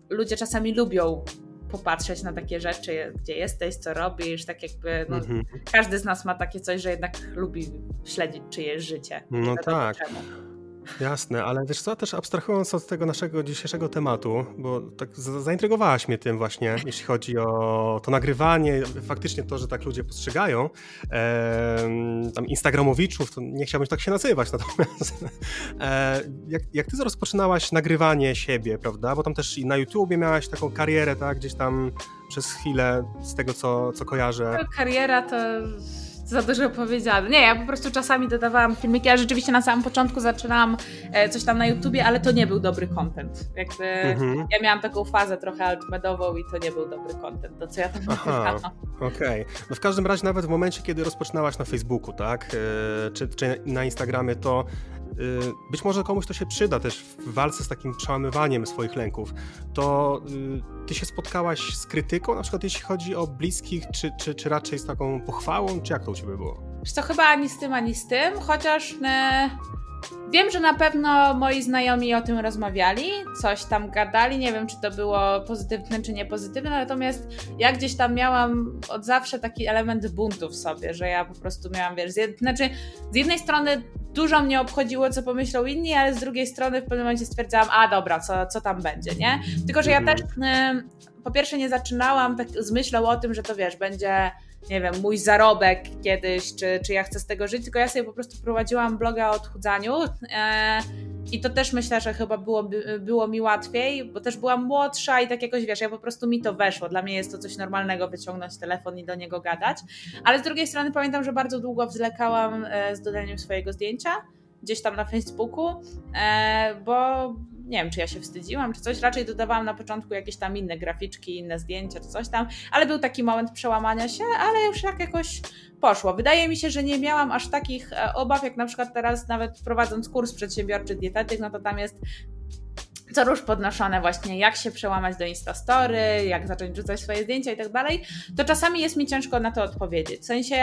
ludzie czasami lubią popatrzeć na takie rzeczy, gdzie jesteś, co robisz, tak jakby no, mhm. każdy z nas ma takie coś, że jednak lubi śledzić czyjeś życie. No tak. Czemu. Jasne, ale wiesz co, też abstrahując od tego naszego dzisiejszego tematu, bo tak zaintrygowałaś mnie tym właśnie, jeśli chodzi o to nagrywanie, faktycznie to, że tak ludzie postrzegają, e, tam instagramowiczów, to nie chciałbym tak się nazywać, natomiast e, jak, jak ty rozpoczynałaś nagrywanie siebie, prawda, bo tam też i na YouTubie miałaś taką karierę, tak, gdzieś tam przez chwilę, z tego co, co kojarzę. Kariera to za dużo powiedziane. Nie, ja po prostu czasami dodawałam filmiki, ja rzeczywiście na samym początku zaczynałam e, coś tam na YouTubie, ale to nie był dobry content. Jakby mhm. ja miałam taką fazę trochę altmedową i to nie był dobry content, to co ja tam nagrywałam. Okej. Okay. No w każdym razie nawet w momencie, kiedy rozpoczynałaś na Facebooku, tak, e, czy, czy na Instagramie, to być może komuś to się przyda też w walce z takim przełamywaniem swoich lęków. To y, ty się spotkałaś z krytyką, na przykład jeśli chodzi o bliskich, czy, czy, czy raczej z taką pochwałą, czy jak to u ciebie było? Wiesz co, chyba ani z tym, ani z tym, chociaż e, wiem, że na pewno moi znajomi o tym rozmawiali, coś tam gadali, nie wiem, czy to było pozytywne, czy niepozytywne, natomiast ja gdzieś tam miałam od zawsze taki element buntu w sobie, że ja po prostu miałam, wiesz, z jed... znaczy z jednej strony dużo mnie obchodziło, co pomyślą inni, ale z drugiej strony w pewnym momencie stwierdzałam, a dobra, co, co tam będzie, nie? Tylko, że ja mhm. też y, po pierwsze nie zaczynałam tak z myślą o tym, że to wiesz, będzie nie wiem, mój zarobek kiedyś, czy, czy ja chcę z tego żyć, tylko ja sobie po prostu prowadziłam bloga o odchudzaniu e, i to też myślę, że chyba było, było mi łatwiej, bo też byłam młodsza i tak jakoś, wiesz, ja po prostu mi to weszło. Dla mnie jest to coś normalnego wyciągnąć telefon i do niego gadać, ale z drugiej strony pamiętam, że bardzo długo wzlekałam e, z dodaniem swojego zdjęcia gdzieś tam na Facebooku, e, bo nie wiem, czy ja się wstydziłam, czy coś. Raczej dodawałam na początku jakieś tam inne graficzki, inne zdjęcia, czy coś tam, ale był taki moment przełamania się, ale już tak jakoś poszło. Wydaje mi się, że nie miałam aż takich e, obaw, jak na przykład teraz, nawet prowadząc kurs przedsiębiorczy dietetyk, no to tam jest co róż podnoszone właśnie, jak się przełamać do Instastory, jak zacząć rzucać swoje zdjęcia i tak dalej, to czasami jest mi ciężko na to odpowiedzieć. W sensie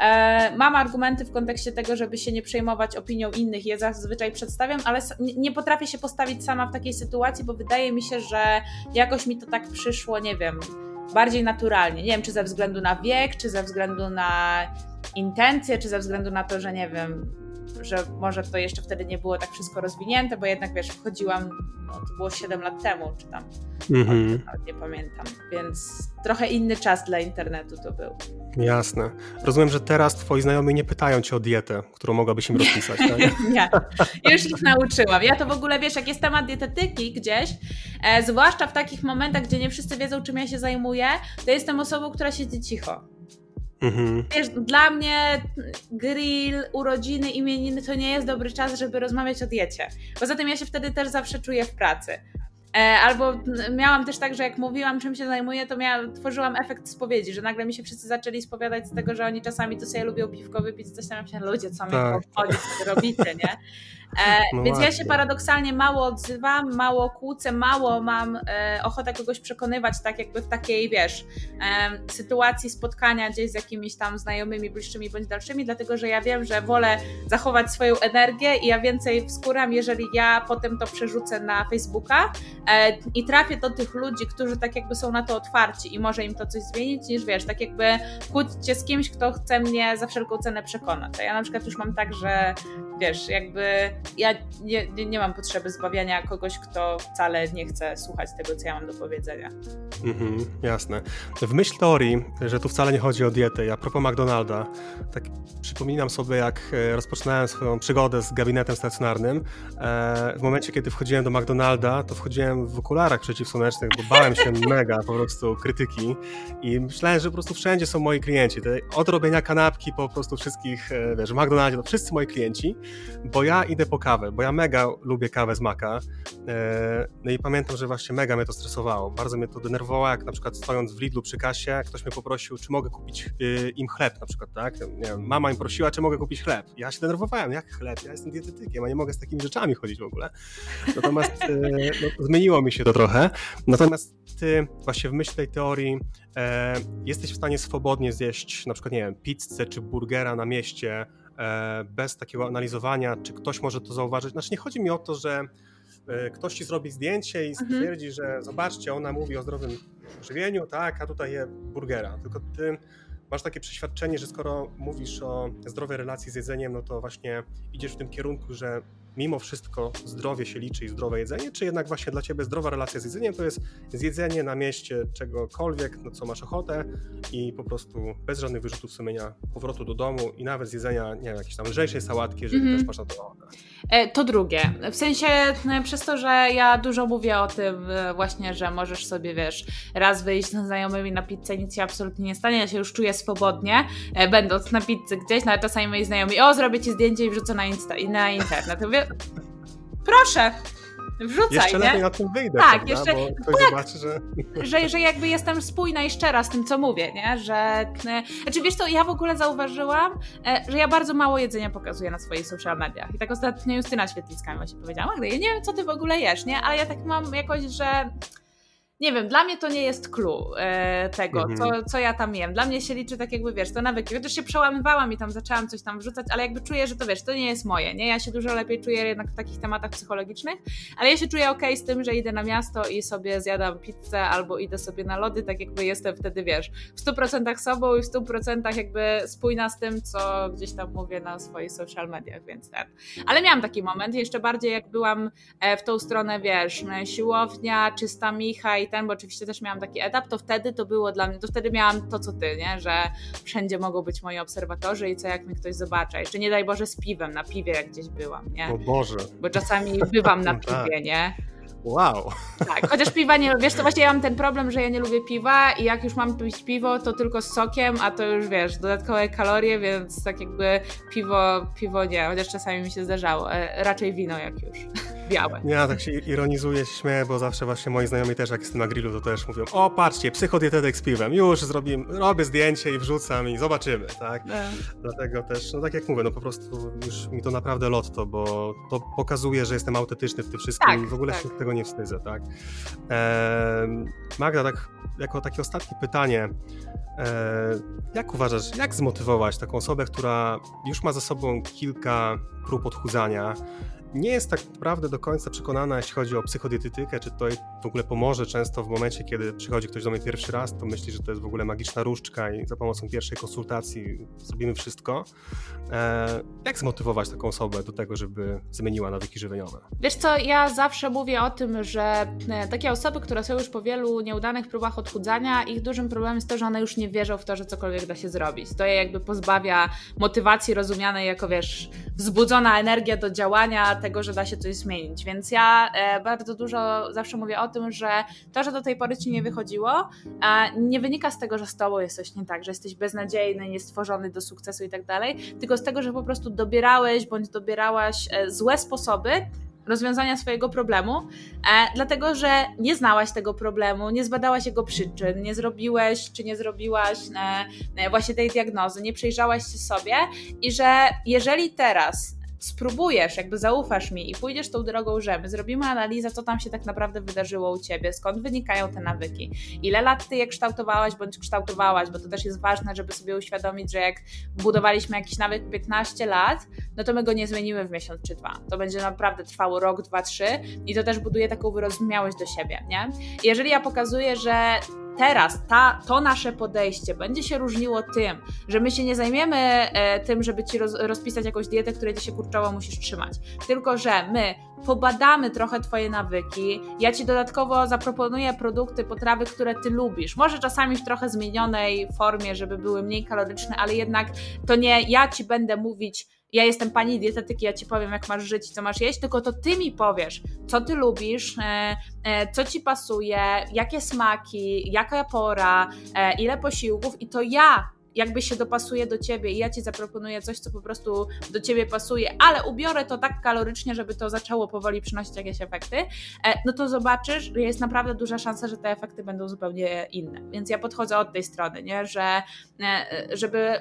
e, mam argumenty w kontekście tego, żeby się nie przejmować opinią innych, je zazwyczaj przedstawiam, ale nie potrafię się postawić sama w takiej sytuacji, bo wydaje mi się, że jakoś mi to tak przyszło, nie wiem, bardziej naturalnie. Nie wiem, czy ze względu na wiek, czy ze względu na intencje, czy ze względu na to, że nie wiem, że może to jeszcze wtedy nie było tak wszystko rozwinięte, bo jednak wiesz, wchodziłam, no, to było 7 lat temu, czy tam, mm-hmm. nie pamiętam, więc trochę inny czas dla internetu to był. Jasne. Rozumiem, że teraz twoi znajomi nie pytają cię o dietę, którą mogłabyś im rozpisać, tak? nie, już ich nauczyłam. Ja to w ogóle, wiesz, jak jest temat dietetyki gdzieś, e, zwłaszcza w takich momentach, gdzie nie wszyscy wiedzą, czym ja się zajmuję, to jestem osobą, która siedzi cicho. Mhm. Wiesz, dla mnie grill, urodziny, imieniny to nie jest dobry czas, żeby rozmawiać o diecie. Poza tym ja się wtedy też zawsze czuję w pracy. E, albo miałam też tak, że jak mówiłam, czym się zajmuję, to miałam, tworzyłam efekt spowiedzi, że nagle mi się wszyscy zaczęli spowiadać z tego, że oni czasami to sobie lubią piwko wypić, coś tam się ludzie, co mnie tak. obchodzi, co robicie, nie? E, no więc właśnie. ja się paradoksalnie mało odzywam, mało kłócę, mało mam e, ochotę kogoś przekonywać, tak jakby w takiej, wiesz, e, sytuacji spotkania gdzieś z jakimiś tam znajomymi, bliższymi bądź dalszymi, dlatego że ja wiem, że wolę zachować swoją energię i ja więcej wskuram, jeżeli ja potem to przerzucę na Facebooka e, i trafię do tych ludzi, którzy tak jakby są na to otwarci i może im to coś zmienić, niż wiesz, tak jakby kłócić się z kimś, kto chce mnie za wszelką cenę przekonać. A ja na przykład już mam tak, że wiesz, jakby ja nie, nie, nie, mam potrzeby zbawiania kogoś, kto wcale nie chce słuchać tego, co ja mam do powiedzenia. Mhm, jasne. W myśl teorii, że tu wcale nie chodzi o dietę, a propos McDonalda, tak przypominam sobie, jak e, rozpoczynałem swoją przygodę z gabinetem stacjonarnym. E, w momencie, kiedy wchodziłem do McDonalda, to wchodziłem w okularach przeciwsłonecznych, bo bałem się mega po prostu krytyki i myślałem, że po prostu wszędzie są moi klienci. Od robienia kanapki po prostu wszystkich, e, wiesz, w McDonaldzie to wszyscy moi klienci, bo ja idę po kawę, bo ja mega lubię kawę z maka. E, no i pamiętam, że właśnie mega mnie to stresowało. Bardzo mnie to denerwowało, jak na przykład stojąc w Lidlu przy kasie, ktoś mnie poprosił, czy mogę kupić y, im chleb na przykład, tak? Wiem, mama im prosiła, czy mogę kupić chleb. Ja się denerwowałem, jak chleb? Ja jestem dietetykiem, a nie mogę z takimi rzeczami chodzić w ogóle. Natomiast e, no, zmieniło mi się to trochę. Natomiast ty właśnie w myśl tej teorii e, jesteś w stanie swobodnie zjeść na przykład, nie wiem, pizzę czy burgera na mieście, E, bez takiego analizowania, czy ktoś może to zauważyć. Znaczy nie chodzi mi o to, że e, ktoś ci zrobi zdjęcie i mhm. stwierdzi, że zobaczcie, ona mówi o zdrowym żywieniu, tak, a tutaj je burgera. Tylko ty masz takie przeświadczenie, że skoro mówisz o zdrowej relacji z jedzeniem, no to właśnie idziesz w tym kierunku, że mimo wszystko zdrowie się liczy i zdrowe jedzenie, czy jednak właśnie dla ciebie zdrowa relacja z jedzeniem to jest zjedzenie na mieście czegokolwiek, no co masz ochotę i po prostu bez żadnych wyrzutów sumienia powrotu do domu i nawet zjedzenia, nie wiem, jakiejś tam lżejszej sałatki, jeżeli mm -hmm. też masz na to ochotę. E, to drugie. W sensie no, przez to, że ja dużo mówię o tym e, właśnie, że możesz sobie, wiesz, raz wyjść z znajomymi na pizzę, nic się absolutnie nie stanie, ja się już czuję swobodnie, e, będąc na pizzy gdzieś, nawet czasami moi znajomi, o, zrobię ci zdjęcie i wrzucę na, Insta, na internet. Ja mówię, Proszę, Wrzucaj, jeszcze nie? lepiej na tym wyjdę, tak, prawda? jeszcze, bo ktoś tak, zobaczy, że... że... Że jakby jestem spójna i szczera z tym, co mówię, nie? Że... Znaczy, wiesz co, ja w ogóle zauważyłam, e, że ja bardzo mało jedzenia pokazuję na swoich social mediach. I tak ostatnio Justyna Świetlicka mi właśnie powiedziała, Magda, ja nie wiem, co ty w ogóle jesz, nie? Ale ja tak mam jakoś, że nie wiem, dla mnie to nie jest clue e, tego, mhm. co, co ja tam jem. Dla mnie się liczy tak jakby, wiesz, to nawyki. Też się przełamywałam i tam zaczęłam coś tam wrzucać, ale jakby czuję, że to, wiesz, to nie jest moje, nie? Ja się dużo lepiej czuję jednak w takich tematach psychologicznych, ale ja się czuję ok z tym, że idę na miasto i sobie zjadam pizzę albo idę sobie na lody, tak jakby jestem wtedy, wiesz, w 100% sobą i w 100% jakby spójna z tym, co gdzieś tam mówię na swoich social mediach, więc tak. Ale miałam taki moment, jeszcze bardziej jak byłam e, w tą stronę, wiesz, siłownia, czysta micha i ten, bo oczywiście też miałam taki etap, to wtedy to było dla mnie, to wtedy miałam to, co ty, nie? Że wszędzie mogą być moi obserwatorzy i co jak mnie ktoś zobaczy. Jeszcze nie daj Boże z piwem, na piwie jak gdzieś byłam, nie? O Boże. Bo czasami bywam na tak. piwie, nie? Wow. Tak, chociaż piwa nie wiesz, to właśnie ja mam ten problem, że ja nie lubię piwa i jak już mam pić piwo, to tylko z sokiem, a to już wiesz, dodatkowe kalorie, więc tak jakby piwo, piwo nie, chociaż czasami mi się zdarzało, e, raczej wino jak już. białe. Ja tak się ironizuję, się śmieję, bo zawsze właśnie moi znajomi też jak jestem na grillu, to też mówią, o patrzcie, psychodietetyk z piwem, już zrobimy, robię zdjęcie i wrzucam i zobaczymy, tak? No. Dlatego też, no tak jak mówię, no po prostu już mi to naprawdę lotto, bo to pokazuje, że jestem autentyczny w tym wszystkim tak, i w ogóle tak. się tego nie wstydzę, tak? Magda, tak jako takie ostatnie pytanie, eee, jak uważasz, jak zmotywować taką osobę, która już ma za sobą kilka prób odchudzania, nie jest tak naprawdę do końca przekonana, jeśli chodzi o psychodietetykę, czy to w ogóle pomoże. Często w momencie, kiedy przychodzi ktoś do mnie pierwszy raz, to myśli, że to jest w ogóle magiczna różdżka i za pomocą pierwszej konsultacji zrobimy wszystko. E, jak zmotywować taką osobę do tego, żeby zmieniła nawyki żywieniowe? Wiesz co, ja zawsze mówię o tym, że e, takie osoby, które są już po wielu nieudanych próbach odchudzania, ich dużym problemem jest to, że one już nie wierzą w to, że cokolwiek da się zrobić. To je jakby pozbawia motywacji rozumianej jako, wiesz, wzbudzona energia do działania, tego, że da się coś zmienić. Więc ja e, bardzo dużo zawsze mówię o tym, że to, że do tej pory ci nie wychodziło, nie wynika z tego, że z tobą jest coś nie tak, że jesteś beznadziejny, niestworzony do sukcesu i tak dalej, tylko z tego, że po prostu dobierałeś bądź dobierałaś e, złe sposoby, rozwiązania swojego problemu, e, dlatego że nie znałaś tego problemu, nie zbadałaś jego przyczyn, nie zrobiłeś czy nie zrobiłaś e, e, właśnie tej diagnozy, nie przejrzałaś się sobie i że jeżeli teraz spróbujesz, jakby zaufasz mi i pójdziesz tą drogą, że my zrobimy analizę, co tam się tak naprawdę wydarzyło u ciebie, skąd wynikają te nawyki, ile lat ty je kształtowałaś bądź kształtowałaś, bo to też jest ważne, żeby sobie uświadomić, że jak budowaliśmy jakiś nawyk 15 lat, no to my go nie zmienimy w miesiąc czy dwa. To będzie naprawdę trwało rok, dwa, trzy i to też buduje taką wyrozumiałość do siebie, nie? I jeżeli ja pokazuję, że teraz ta, to nasze podejście będzie się różniło tym, że my się nie zajmiemy e, tym, żeby ci roz, rozpisać jakąś dietę, której ty się kurczowo musisz trzymać, tylko że my pobadamy trochę twoje nawyki, ja ci dodatkowo zaproponuję produkty, potrawy, które ty lubisz, może czasami w trochę zmienionej formie, żeby były mniej kaloryczne, ale jednak to nie ja ci będę mówić, ja jestem pani dietetyki, ja ci powiem, jak masz żyć i co masz jeść, tylko to ty mi powiesz, co ty lubisz, e, e, co ci pasuje, jakie smaki, jaka pora, e, ile posiłków i to ja jakby się dopasuje do ciebie i ja ci zaproponuję coś, co po prostu do ciebie pasuje, ale ubiorę to tak kalorycznie, żeby to zaczęło powoli przynosić jakieś efekty, e, no to zobaczysz, że jest naprawdę duża szansa, że te efekty będą zupełnie inne. Więc ja podchodzę od tej strony, nie? że e, żeby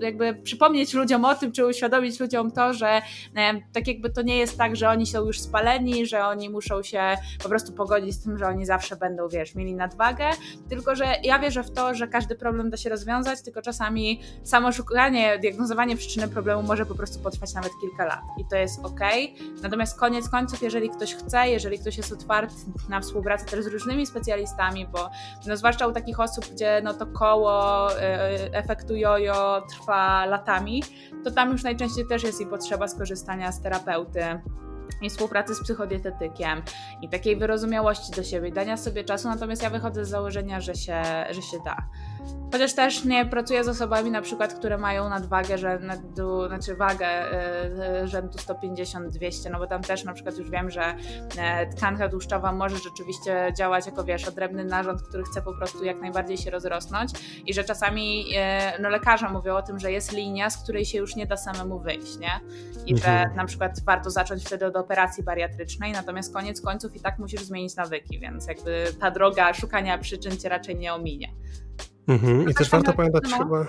jakby przypomnieć ludziom o tym, czy uświadomić ludziom to, że e, tak jakby to nie jest tak, że oni są już spaleni, że oni muszą się po prostu pogodzić z tym, że oni zawsze będą, wiesz, mieli nadwagę, tylko że ja wierzę w to, że każdy problem da się rozwiązać, tylko czasami samo szukanie, diagnozowanie przyczyny problemu może po prostu potrwać nawet kilka lat i to jest ok. Natomiast koniec końców, jeżeli ktoś chce, jeżeli ktoś jest otwarty na współpracę też z różnymi specjalistami, bo no, zwłaszcza u takich osób, gdzie no, to koło y, efektu jojo trwa latami, to tam już najczęściej też jest i potrzeba skorzystania z terapeuty i współpracy z psychodietetykiem i takiej wyrozumiałości do siebie, dania sobie czasu, natomiast ja wychodzę z założenia, że się, że się da. Chociaż też nie pracuję z osobami na przykład, które mają nadwagę, że znaczy wagę yy, rzędu 150-200, no bo tam też na przykład już wiem, że yy, tkanka tłuszczowa może rzeczywiście działać jako wiesz, odrębny narząd, który chce po prostu jak najbardziej się rozrosnąć i że czasami yy, no lekarze mówią o tym, że jest linia, z której się już nie da samemu wyjść, nie? I mhm. że na przykład warto zacząć wtedy od operacji bariatrycznej, natomiast koniec końców i tak musisz zmienić nawyki, więc jakby ta droga szukania przyczyn cię raczej nie ominie. Mhm. I też warto pamiętać no. chyba, y,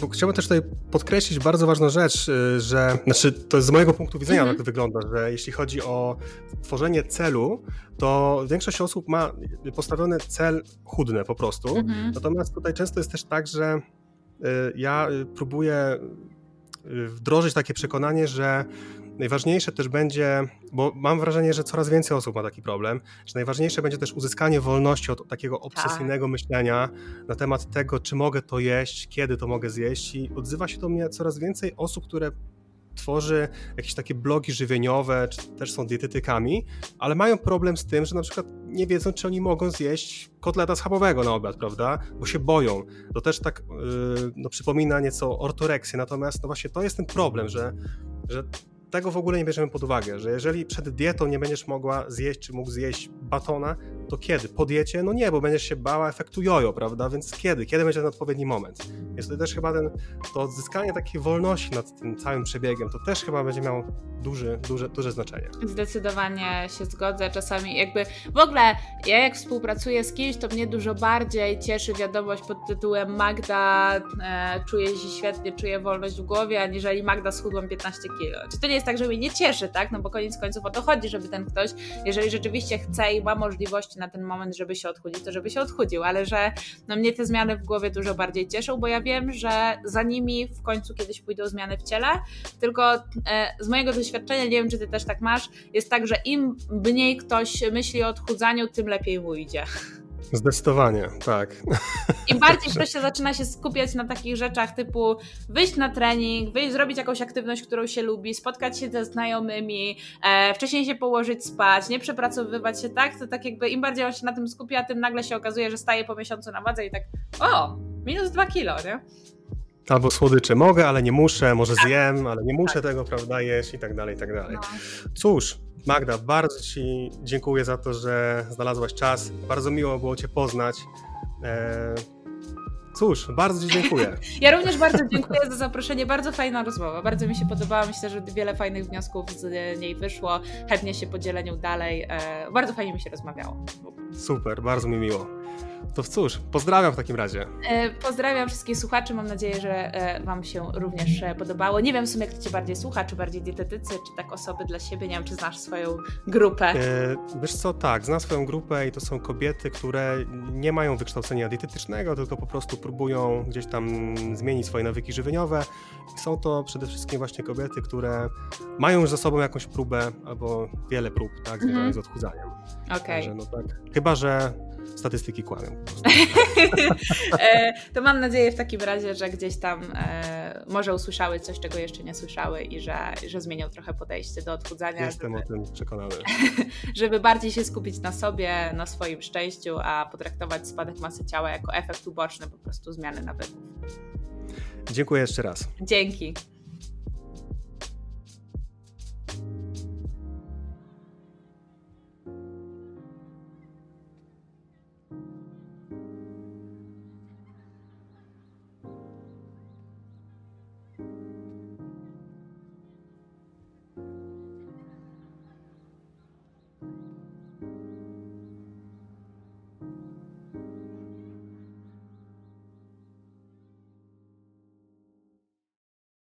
bo chciałbym też tutaj podkreślić bardzo ważną rzecz, y, że znaczy to z mojego punktu widzenia mhm. tak wygląda, że jeśli chodzi o tworzenie celu, to większość osób ma postawiony cel chudne po prostu. Mhm. Natomiast tutaj często jest też tak, że y, ja próbuję wdrożyć takie przekonanie, że Najważniejsze też będzie, bo mam wrażenie, że coraz więcej osób ma taki problem, że najważniejsze będzie też uzyskanie wolności od takiego obsesyjnego tak. myślenia na temat tego, czy mogę to jeść, kiedy to mogę zjeść i odzywa się do mnie coraz więcej osób, które tworzy jakieś takie blogi żywieniowe, czy też są dietetykami, ale mają problem z tym, że na przykład nie wiedzą, czy oni mogą zjeść kotleta schabowego na obiad, prawda? Bo się boją. To też tak yy, no, przypomina nieco ortoreksję, natomiast no właśnie to jest ten problem, że, że tego w ogóle nie bierzemy pod uwagę, że jeżeli przed dietą nie będziesz mogła zjeść, czy mógł zjeść batona, to kiedy? Po diecie? No nie, bo będziesz się bała efektu jojo, prawda? Więc kiedy? Kiedy będzie ten odpowiedni moment? Jest to też chyba ten, to odzyskanie takiej wolności nad tym całym przebiegiem, to też chyba będzie miało duży, duże, duże znaczenie. Zdecydowanie się zgodzę. Czasami jakby w ogóle ja jak współpracuję z kimś, to mnie dużo bardziej cieszy wiadomość pod tytułem Magda e, czuje się świetnie, czuje wolność w głowie, aniżeli Magda schudłam 15 kilo. Czy to nie jest tak, że mnie nie cieszy, tak? No bo koniec końców o to chodzi, żeby ten ktoś, jeżeli rzeczywiście chce i ma możliwości na ten moment, żeby się odchudzić, to żeby się odchudził, ale że no mnie te zmiany w głowie dużo bardziej cieszą, bo ja wiem, że za nimi w końcu kiedyś pójdą zmiany w ciele, tylko e, z mojego doświadczenia, nie wiem czy ty też tak masz, jest tak, że im mniej ktoś myśli o odchudzaniu, tym lepiej mu idzie. Zdecydowanie, tak. Im bardziej ktoś się zaczyna się skupiać na takich rzeczach typu wyjść na trening, wyjść, zrobić jakąś aktywność, którą się lubi, spotkać się ze znajomymi, e, wcześniej się położyć spać, nie przepracowywać się tak, to tak jakby im bardziej on się na tym skupia, tym nagle się okazuje, że staje po miesiącu na wadze i tak o, minus dwa kilo, nie? Albo słodycze mogę, ale nie muszę, może tak. zjem, ale nie muszę tak. tego, prawda, jeść i tak dalej, i tak dalej. No. Cóż, Magda, bardzo Ci dziękuję za to, że znalazłaś czas. Bardzo miło było Cię poznać. Eee, cóż, bardzo Ci dziękuję. Ja również bardzo dziękuję za zaproszenie. Bardzo fajna rozmowa. Bardzo mi się podobała. Myślę, że wiele fajnych wniosków z niej wyszło. Chętnie się podzielę nią dalej. Eee, bardzo fajnie mi się rozmawiało. Super, bardzo mi miło. To cóż, pozdrawiam w takim razie. E, pozdrawiam wszystkich słuchaczy. Mam nadzieję, że e, Wam się również e, podobało. Nie wiem w sumie, kto Cię bardziej słucha, czy bardziej dietetycy, czy tak osoby dla siebie. Nie wiem, czy znasz swoją grupę. Wiesz co, tak, znam swoją grupę i to są kobiety, które nie mają wykształcenia dietetycznego, tylko po prostu próbują gdzieś tam zmienić swoje nawyki żywieniowe. Są to przede wszystkim właśnie kobiety, które mają już za sobą jakąś próbę albo wiele prób, tak, związanych mm -hmm. z odchudzaniem. Okej. Okay. No tak, chyba, że statystyki kłamią. E, to mam nadzieję w takim razie, że gdzieś tam e, może usłyszały coś, czego jeszcze nie słyszały i że, że zmienią trochę podejście do odchudzania. Jestem żeby, o tym przekonany. Żeby bardziej się skupić na sobie, na swoim szczęściu, a potraktować spadek masy ciała jako efekt uboczny po prostu zmiany nawyków. Dziękuję jeszcze raz. Dzięki.